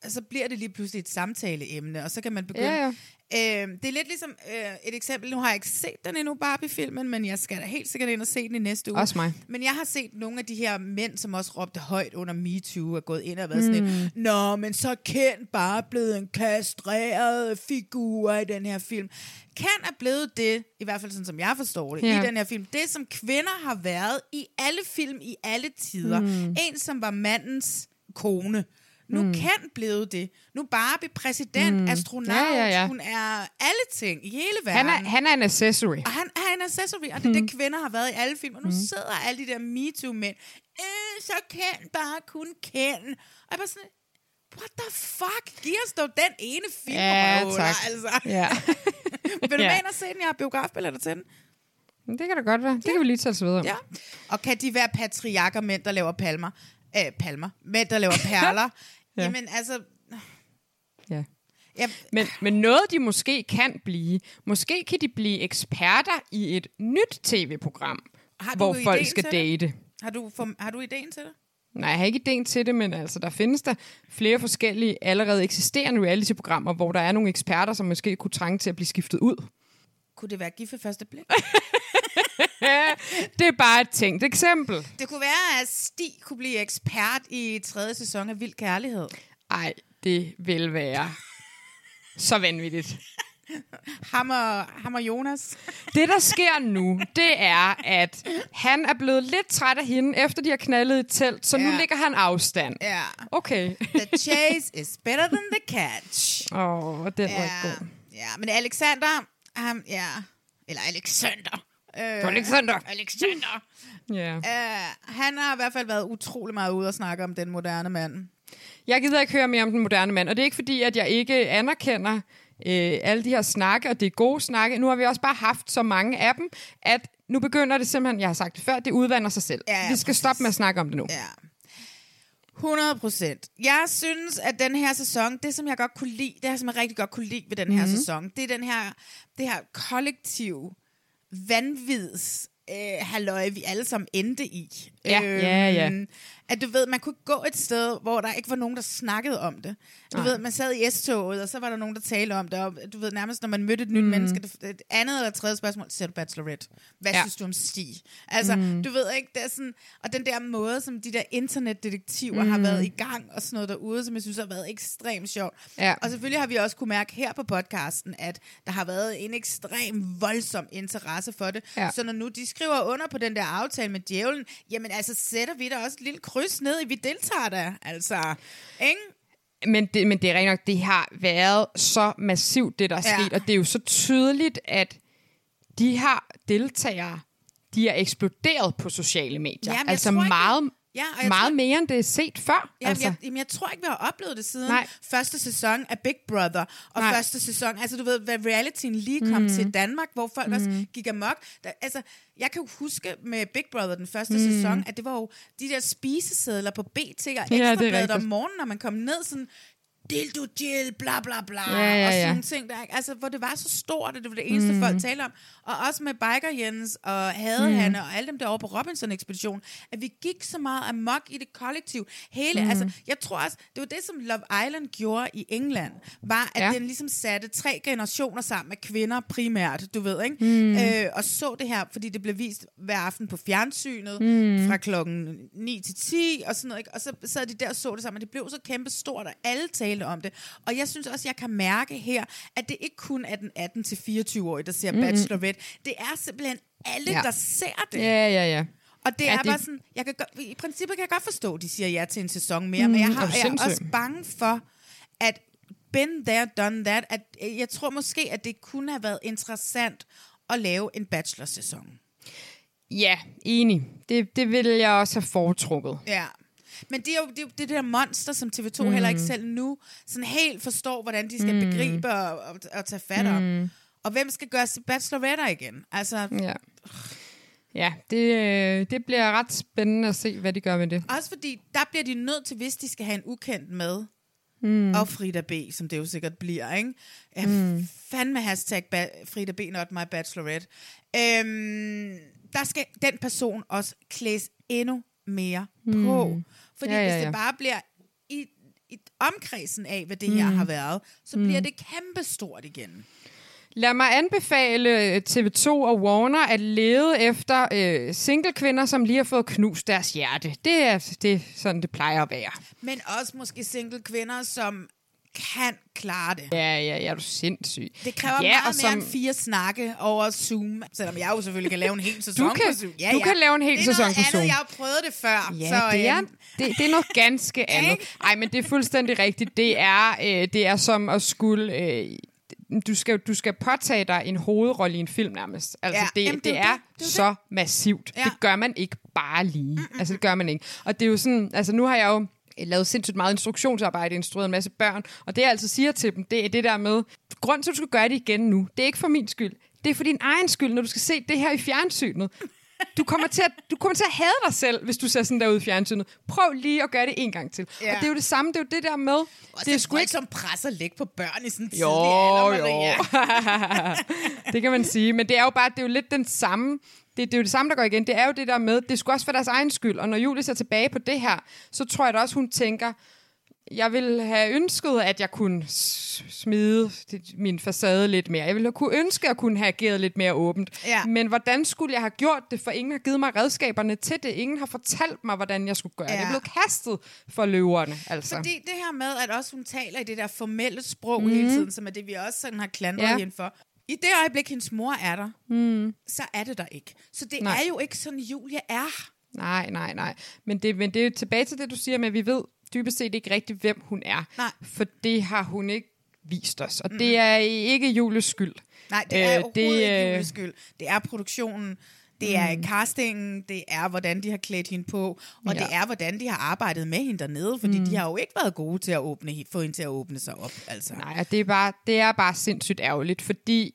så bliver det lige pludselig et samtaleemne, og så kan man begynde... Ja, Øh, det er lidt ligesom øh, et eksempel, nu har jeg ikke set den endnu, Barbie-filmen, men jeg skal da helt sikkert ind og se den i næste uge. Også mig. Men jeg har set nogle af de her mænd, som også råbte højt under MeToo, og gået ind og været mm. sådan et, Nå, men så er Ken bare blevet en kastreret figur i den her film. Ken er blevet det, i hvert fald sådan som jeg forstår det, Ja. i den her film, det som kvinder har været i alle film i alle tider. Mm. En, som var mandens kone. Nu mm. Ken blevet det. Nu Barbie præsident, mm. astronaut, Ja, ja, ja. hun er alle ting i hele verden. Han er, han er en accessory. Og han er en accessory, og det er det, kvinder har været i alle film. Og nu sidder alle de der MeToo-mænd. Øh, så kan bare kun kende. Og jeg bare sådan, what the fuck? Giv os dog den ene film, Ja, røvler, tak. Altså. Ja. Vil du Ja. med ind og se den? Jeg har biografbilletter til den. Det kan da godt være. Det kan vi lige tage os videre. Ja. Og kan de være patriarker, mænd, der laver palmer? Æh, palmer. Mænd, der laver perler? Ja. Jamen, altså... ja. Jeg, Men, men noget, de måske kan blive, måske kan de blive eksperter i et nyt tv-program, Har du hvor folk skal date. har, du, for, har du ideen til det? Nej, jeg har ikke idéen til det, men altså, der findes der flere forskellige allerede eksisterende reality-programmer, hvor der er nogle eksperter, som måske kunne trænge til at blive skiftet ud. Kunne det være gift ved første blik? Det er bare et tænkt eksempel. Det kunne være, at Stig kunne blive ekspert i tredje sæson af Vild Kærlighed. Ej, det vil være så vanvittigt. Ham og, ham og Jonas. Det, der sker nu, det er, at han er blevet lidt træt af hende, efter de har knaldet i et telt, så nu Ja. ligger han afstand. Ja. Okay. The chase is better than the catch. Åh, oh, den var Ja, ikke god. ja men Alexander, ham, ja, eller Alexander, Øh, Alexander. Alexander. Ja. Uh, han har i hvert fald været utrolig meget ude og snakke om den moderne mand. Jeg gider ikke høre mere om den moderne mand, og det er ikke fordi, at jeg ikke anerkender øh, alle de her snakke, og det er gode snakke. Nu har vi også bare haft så mange af dem, at nu begynder det simpelthen, jeg har sagt det før, det udvander sig selv. Ja, vi skal præcis. stoppe med at snakke om det nu. Ja. 100 procent. Jeg synes, at den her sæson, det som jeg godt kunne lide, det her, som jeg rigtig godt kunne lide ved den her Mhm. sæson, det er den her, det her kollektiv vanvids øh, halløj, vi alle sammen endte i. Ja, ja, ja. At du ved, man kunne gå et sted, hvor der ikke var nogen, der snakkede om det. Du Nej. ved, man sad i S-toget, og så var der nogen, der talte om det. Og du ved, nærmest når man mødte et nyt Mm. menneske, det, det andet eller tredje spørgsmål, ser du Bachelorette? Hvad Ja. synes du om Stig? Altså, Mm. du ved ikke, det er sådan, og den der måde, som de der internetdetektiver mm. har Mm. været i gang og sådan noget derude, som jeg synes har været ekstremt sjovt. Ja. Og selvfølgelig har vi også kunne mærke her på podcasten, at der har været en ekstrem voldsom interesse for det. Ja. Så når nu de skriver under på den der aftale med djævlen, jamen altså sætter vi da også et lille kryds ned i, vi deltager da, altså. Ikke? Men det, men det er rent nok, det har været så massivt, det der er Ja. sket, og det er jo så tydeligt, at de her deltagere, de er eksploderet på sociale medier. Jamen, altså tror meget, Ja, og jeg meget tror- mere, end det er set før. Jamen, altså. jeg, jamen, jeg tror ikke, vi har oplevet det siden Nej. Første sæson af Big Brother. Og Nej. Første sæson, altså du ved, hvad realityen lige kom Mm. til Danmark, hvor folk mm. også Mm. gik amok. Der, altså, jeg kan jo huske med Big Brother den første Mm. sæson, at det var jo de der spisesedler på BT og det Ekstrabladet om rigtigt. morgenen, når man kom ned sådan, dildo Jill, bla bla bla, Ja, ja, og sådan ja. nogle ting der, ikke? altså hvor det var så stort, at det var det eneste Mm. folk talte om, og også med Biker Jens og Hadehanne mm. og alle dem derovre på Robinson-ekspedition, at vi gik så meget amok i det kollektiv. Hele, Mm. mm. altså, jeg tror også, det var det, som Love Island gjorde i England, var, at Ja. ja. den ligesom satte tre generationer sammen med kvinder primært, du ved, ikke? Mm. Øh, og så det her, fordi det blev vist hver aften på fjernsynet, Mm. fra klokken 9 til 10, og sådan noget, ikke? Og så sad de der og så det sammen, og det blev så kæmpe stort, og alle talte om det. Og jeg synes også, jeg kan mærke her, at det ikke kun er den 18 til 24-årige, der ser Mm-mm. mm. Bachelorette. Det er simpelthen alle, Ja. der ser det. Ja, ja, ja. Og det Ja, er det- bare sådan, jeg kan godt, i princippet kan jeg godt forstå, at de siger ja til en sæson mere, Mm, men jeg, har, jeg er også bange for, at been there, done that, at øh, jeg tror måske, at det kunne have været interessant at lave en bachelor-sæson. Ja, enig. Det, det ville jeg også have foretrukket. Ja. Men det er jo det, er jo det der monster, som TV2 Mm. mm. heller ikke selv nu sådan helt forstår, hvordan de skal Mm. mm. begribe og, og, og tage fat om. Mm. Og hvem skal gøre bacheloretter igen? Altså, Ja. Ja, det, øh, det bliver ret spændende at se, hvad de gør med det. også fordi, der bliver de nødt til, hvis de skal have en ukendt med, Mm. og Frida B., som det jo sikkert bliver, ikke? Ja, Mm. mm. Fandme hashtag ba- Frida B. not my bachelorette. Øhm, der skal den person også klædes endnu mere Mm. på. Fordi Ja, ja, hvis ja. det bare bliver i, i omkredsen af, hvad det her Mm. har været, så Mm. bliver det kæmpe stort igen. Lad mig anbefale øh, TV2 og Warner at lede efter øh, single-kvinder, som lige har fået knust deres hjerte. Det er, det er sådan, det plejer at være. Men også måske single kvinder, som kan klare det. Ja, ja, ja, er du sindssyg. Det kræver ja, ja, meget som, mere end fire snakke over Zoom, selvom jeg jo selvfølgelig kan lave en hel sæson Du kan- på Zoom. du kan lave en hel det er sæson noget på andet. Zoom. Jeg har prøvet det før. Ja, så, det, er, øhm, det, det er noget ganske andet. Ej, men det er fuldstændig rigtigt. Det er, øh, det er som at skulle... Øh, du skal, du skal påtage dig en hovedrolle i en film nærmest. Altså, Ja, det, jamen, det, det er det. Det så massivt. Ja. Det gør man ikke bare lige. Mm-mm. Altså, det gør man ikke. Og det er jo sådan... Altså, nu har jeg jo lavet sindssygt meget instruktionsarbejde, instrueret en masse børn, og det jeg altid siger til dem, det er det der med, grund til, at du skal gøre det igen nu, det er ikke for min skyld. Det er for din egen skyld, når du skal se det her i fjernsynet. Du kommer, til at, du kommer til at hade dig selv, hvis du ser sådan der ud i fjernsynet. Prøv lige at gøre det en gang til. Ja. Og det er jo det samme, det er jo det der med... Også det er sgu ikke som pres at lægge på børn i sådan en tidlig alder, jo. Det kan man sige. Men det er jo bare, det er jo lidt den samme... Det, det er jo det samme, der går igen. Det er jo det der med, det skulle også for deres egen skyld. Og når Julie ser tilbage på det her, så tror jeg da også, hun tænker, jeg ville have ønsket, at jeg kunne smide min facade lidt mere. Jeg ville have kunne ønske, at jeg kunne have ageret lidt mere åbent. Ja. Men hvordan skulle jeg have gjort det, for ingen har givet mig redskaberne til det. Ingen har fortalt mig, hvordan jeg skulle gøre ja. det. Jeg blev kastet for løverne, altså. Fordi det her med, at også hun taler i det der formelle sprog Mhm. mm. hele tiden, som er det, vi også sådan har klandret ja. hende for. I det øjeblik, hendes mor er der, Mm. så er det der ikke. Så det Nej. Er jo ikke sådan, Julie er. Nej, nej, nej. Men det, men det er tilbage til det, du siger med, at vi ved dybest set ikke rigtigt, hvem hun er. Nej. For det har hun ikke vist os. Og mm. det er ikke Julies skyld. Nej, det er Øh, det, ikke øh, Julies skyld. Det er produktionen, det er Mm. castingen, det er, hvordan de har klædt hende på, og Ja. det er, hvordan de har arbejdet med hende dernede, fordi mm. de har jo ikke været gode til at åbne, få hende til at åbne sig op. Altså. Nej, det er, bare, det er bare sindssygt ærgerligt, fordi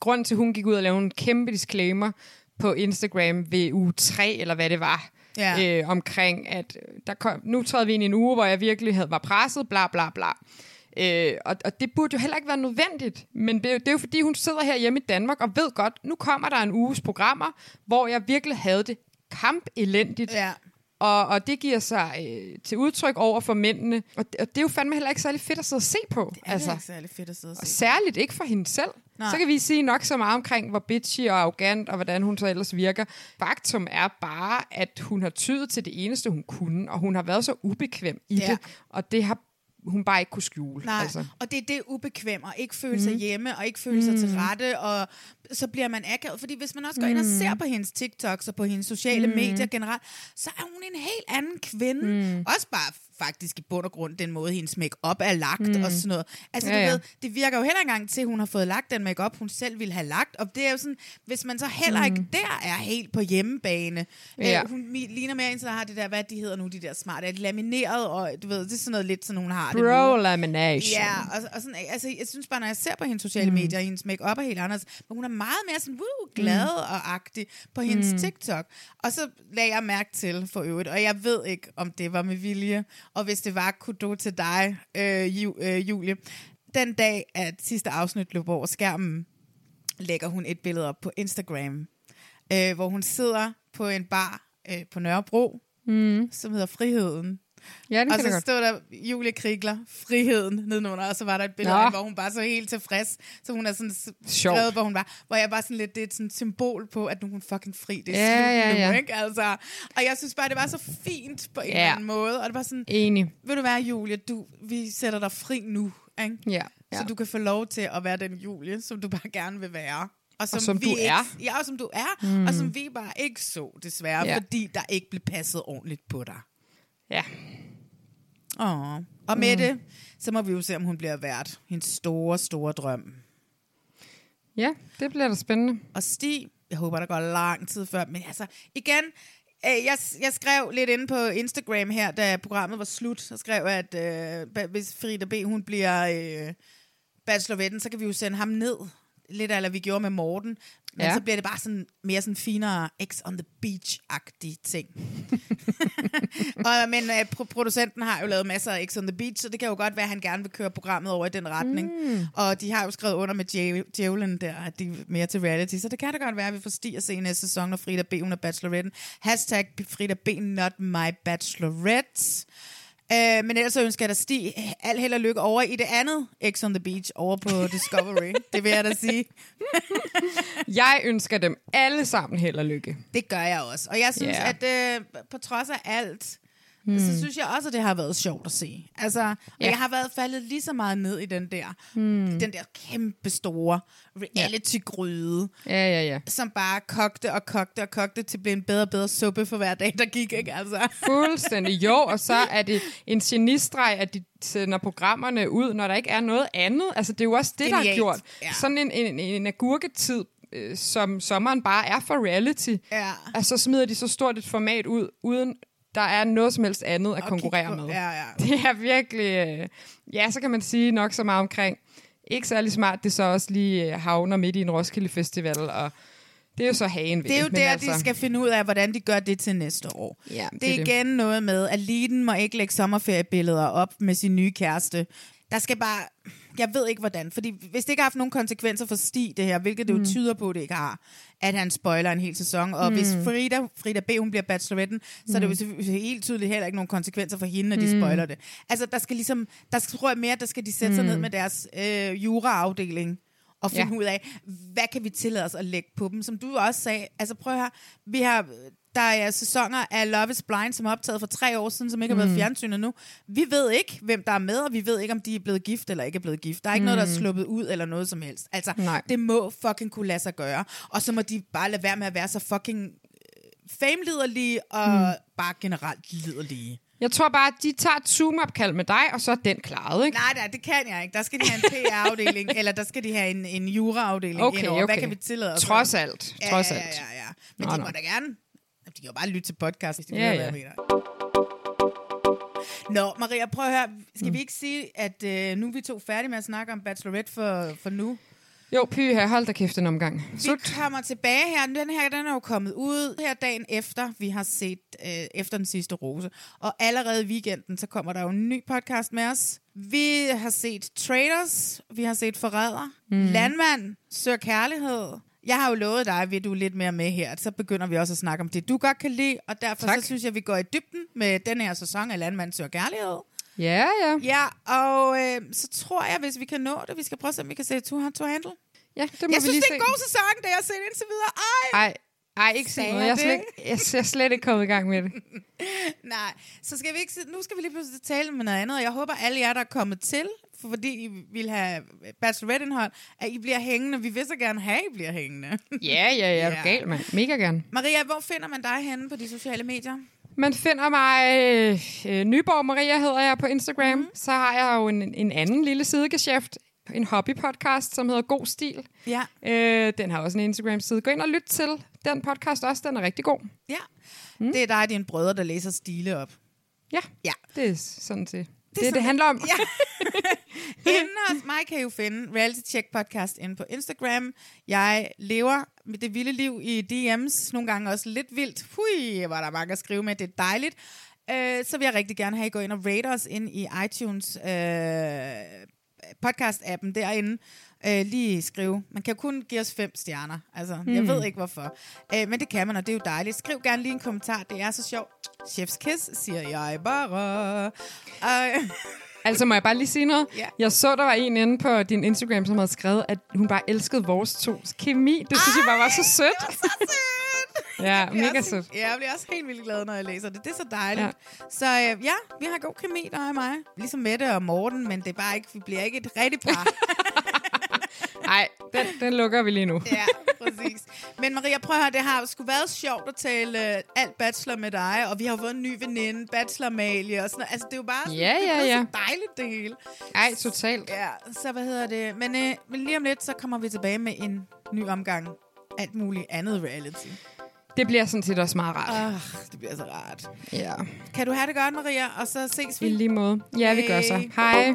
grunden til, at hun gik ud og lavede en kæmpe disclaimer på Instagram ved uge 3, eller hvad det var, Ja. øh, omkring, at der kom, nu træder vi ind i en uge, hvor jeg virkelig havde, var presset, bla bla bla. Øh, og, og det burde jo heller ikke være nødvendigt, men det, er jo- det er jo fordi, hun sidder her hjemme i Danmark og ved godt, nu kommer der en uges programmer, hvor jeg virkelig havde det kamp elendigt. Ja. Og, og det giver sig øh, til udtryk over for mændene. Og det, og det er jo fandme heller ikke særlig fedt at sidde og se på. Det er altså. ikke særlig fedt at sidde og Og se. særligt ikke for hende selv. Nej. Så kan vi sige nok så meget omkring, hvor bitchy og arrogant, og hvordan hun så ellers virker. Faktum er bare, at hun har tydet til det eneste, hun kunne, og hun har været så ubekvem i Ja. det, og det har hun bare ikke kunne skjule. Nej, Altså. og det er det ubekvemme, og ikke føle sig hjemme, og ikke føle sig til rette, og så bliver man akavet. Fordi hvis man også går ind og ser på hendes TikToks og på hendes sociale medier generelt, så er hun en helt anden kvinde. Også bare faktisk i bund og grund den måde, hendes make-up er lagt og sådan noget. Altså, Ja, du ja. ved, det virker jo heller ikke engang til, at hun har fået lagt den make-up, hun selv ville have lagt. Og det er jo sådan, hvis man så heller ikke der er helt på hjemmebane. Ja. Øh, hun ligner mere en, der har det der, hvad de hedder nu, de der smarte, lamineret, og du ved, det er sådan noget lidt, sådan hun har det nu. Bro lamination. Ja, og, og sådan, altså, jeg synes bare, når jeg ser på hendes sociale mm. medier, hendes make-up er helt anderledes, men hun er meget mere sådan, woo, glad mm. og agtig på hendes mm. TikTok. Og så lagde jeg mærke til for øvrigt, og jeg ved ikke, om det var med vilje, og hvis det var, kudo til dig, øh, Ju, øh, Julie. Den dag, at sidste afsnit løb over skærmen, lægger hun et billede op på Instagram, øh, hvor hun sidder på en bar øh, på Nørrebro, mm. som hedder Friheden. Ja det Og så stod der Julie Krigler, friheden nedenunder, og så var der et billede Nå. af, hvor hun bare så helt tilfreds. Så hun er sådan skrevet, hvor hun var, hvor jeg bare sådan lidt, det er et sådan symbol på, at nu er hun fucking fri. Det er Ja, slut ja, nu, ja. ikke? Altså, og jeg synes bare, det var så fint på en Ja. eller anden måde. Og det var sådan, Enig. ved du hvad, Julie, du, vi sætter dig fri nu, ikke? Ja. ja. Så du kan få lov til at være den Julie, som du bare gerne vil være. Og som, som vi du ikke, er. Ja, og som du er. Mm. Og som vi bare ikke så, desværre, Ja. fordi der ikke blev passet ordentligt på dig. Ja. Åh. Og med mm. det, så må vi jo se, om hun bliver vært. Hendes store, store drøm. ja, det bliver da spændende. Og Stig, jeg håber, der går lang tid før, men altså, igen, øh, jeg, jeg skrev lidt inde på Instagram her, da programmet var slut, så skrev jeg, at øh, hvis Frida B. hun bliver øh, bacheloretten, så kan vi jo sende ham ned, lidt eller vi gjorde med Morten, men Ja. så bliver det bare sådan mere sådan finere X on the Beach-agtige ting. og, men øh, pro- producenten har jo lavet masser af X on the Beach, så det kan jo godt være, at han gerne vil køre programmet over i den retning. Mm. Og de har jo skrevet under med Djæv- Djævlen der, at de er mere til reality, så det kan da godt være, at vi får Stig at se næste sæson, når Frida B. hun er bacheloretten. Hashtag Frida B. not my bachelorette. Øh, men ellers ønsker jeg dig Stig al held og lykke over i det andet X on the Beach over på Discovery. det vil jeg da sige. Jeg ønsker dem alle sammen held og lykke. Det gør jeg også. Og jeg synes, Ja. at øh, på trods af alt, mm. så synes jeg også, at det har været sjovt at se. Altså, og Ja. jeg har været faldet lige så meget ned i den der, mm. den der kæmpe store reality-gryde, Ja, ja, ja. som bare kogte og kogte og kogte til blive en bedre og bedre suppe for hver dag, der gik, ikke? Altså. Fuldstændig. Jo, og så er det en genistreg, at de sender programmerne ud, når der ikke er noget andet. Altså, det er jo også det, der har Genialt. gjort. Ja. Sådan en, en, en agurketid, øh, som sommeren bare er for reality. Ja. Altså, så smider de så stort et format ud, uden der er noget som helst andet at Og konkurrere med. Ja, ja. Det er virkelig... Øh, ja, så kan man sige nok så meget omkring. Ikke særlig smart, det så også lige øh, havner midt i en Roskilde Festival, og det er jo så hagen ved Det er jo der, altså, de skal finde ud af, hvordan de gør det til næste år. Ja, det, det er det. igen noget med, at Liden må ikke lægge sommerferiebilleder op med sin nye kæreste. Der skal bare... Jeg ved ikke, hvordan. Fordi hvis det ikke har haft nogen konsekvenser for Stig, det her, hvilket det jo tyder på, det ikke har, at han spoiler en hel sæson. Og mm. hvis Frida, Frida B. hun bliver bacheloretten, så er det jo selvfølgelig helt tydeligt heller ikke nogen konsekvenser for hende, når de spoiler det. Altså, der skal ligesom... Der skal, tror jeg mere, der skal de sætte sig ned med deres øh, juraafdeling og finde Ja. ud af, hvad kan vi tillade os at lægge på dem. Som du også sagde, altså prøv her, vi har, der er sæsoner af Love is Blind, som er optaget for tre år siden, som ikke har været fjernsynet nu. Vi ved ikke, hvem der er med, og vi ved ikke, om de er blevet gift eller ikke er blevet gift. Der er ikke mm. noget, der er sluppet ud eller noget som helst. Altså, Nej. det må fucking kunne lade sig gøre. Og så må de bare lade være med at være så fucking øh, fameliderlige og mm. bare generelt liderlige. Jeg tror bare, at de tager et Zoom-opkald med dig, og så er den klaret, ikke? Nej, nej, det kan jeg ikke. Der skal de have en PR-afdeling, eller der skal de have en, en jura-afdeling Okay, indover. Hvad okay. kan vi tillade os? Trods alt. Ja, Trods alt. ja, ja, ja. Men Nå, de må da gerne... De kan jo bare lytte til podcast, hvis de Ja, ved, ja. hvad jeg mener. Nå, Maria, prøv at høre. Skal Mm. vi ikke sige, at øh, nu er vi to færdige med at snakke om Bachelorette for, for nu? Jo, py her, hold da kæft en omgang. Vi Slut. kommer tilbage her. Den her den er jo kommet ud her dagen efter, vi har set øh, efter den sidste rose. Og allerede i weekenden, så kommer der jo en ny podcast med os. Vi har set Traders, vi har set Forræder, mm. Landmand, Sør Kærlighed. Jeg har jo lovet dig, at du er lidt mere med her. Så begynder vi også at snakke om det, du godt kan lide. Og derfor Tak. så synes jeg, at vi går i dybden med den her sæson af Landmand, Sør Kærlighed. Ja, ja. Ja, og øh, så tror jeg, hvis vi kan nå det, vi skal prøve at se, om vi kan se to, to handle. Ja, det må Jeg vi synes, lige det er en se. god sæson, det jeg har set indtil videre. Ej! Ej, ej, ikke sige noget. Jeg er, slet, ikke- jeg, jeg er slet ikke kommet i gang med det. Nej, så skal vi ikke, nu skal vi lige pludselig tale med noget andet, og jeg håber, alle jer, der er kommet til, fordi I vil have bachelorette-indhold, at I bliver hængende. Vi vil så gerne have, at I bliver hængende. Ja, ja, ja, er du Ja. gal, mand. Mega gerne. Maria, hvor finder man dig henne på de sociale medier? Man finder mig, øh, Nyborg Maria hedder jeg på Instagram. Mm. Så har jeg jo en, en anden lille sidegeschæft, en hobbypodcast, som hedder God Stil. Ja. Øh, den har også en Instagram-side. Gå ind og lyt til den podcast også, den er rigtig god. Ja. Mm. Det er dig og dine brødre, der læser stile op. Ja, Ja. det er sådan til. Det, det, det handler om. Ja. Inden hos mig kan I jo finde Reality Check Podcast inde på Instagram. Jeg lever med det vilde liv i DM's, nogle gange også lidt vildt. Hui, var der mange at skrive med, det er dejligt. Øh, så vil jeg rigtig gerne have, at I går ind og rate os ind i iTunes øh, podcast-appen derinde. Øh, lige skrive. Man kan kun give os fem stjerner. Altså, mm. jeg ved ikke hvorfor. Øh, men det kan man, og det er jo dejligt. Skriv gerne lige en kommentar. Det er så sjovt. Chef's kiss, siger jeg bare. Øh, Altså, må jeg bare lige sige noget? Ja. Jeg så, der var en inde på din Instagram, som havde skrevet, at hun bare elskede vores to kemi. Det synes jeg bare var så sødt. så sødt! Ja, mega også- sødt. Ja, jeg bliver også helt vildt glad, når jeg læser det. Det er så dejligt. Ja. Så øh, ja, vi har god kemi, der og mig. Ligesom Mette og Morten, men det er bare ikke, vi bliver ikke et rigtigt par. Nej, den, den lukker vi lige nu. ja, præcis. Men Maria, prøv at høre, det har sgu været sjovt at tale øh, alt bachelor med dig, og vi har fået en ny veninde, bachelor Amalie og sådan noget. Altså, det er jo bare sådan, Ja, det ja, blevet ja. så dejligt, det hele. Ej, totalt. Ja, så hvad hedder det? Men, øh, men lige om lidt, så kommer vi tilbage med en ny omgang alt muligt andet reality. Det bliver sådan set også meget rart. Ah, det bliver så rart. Ja, Kan du have det godt, Maria? Og så ses i vi. lige måde. Ja, vi gør så. Hej.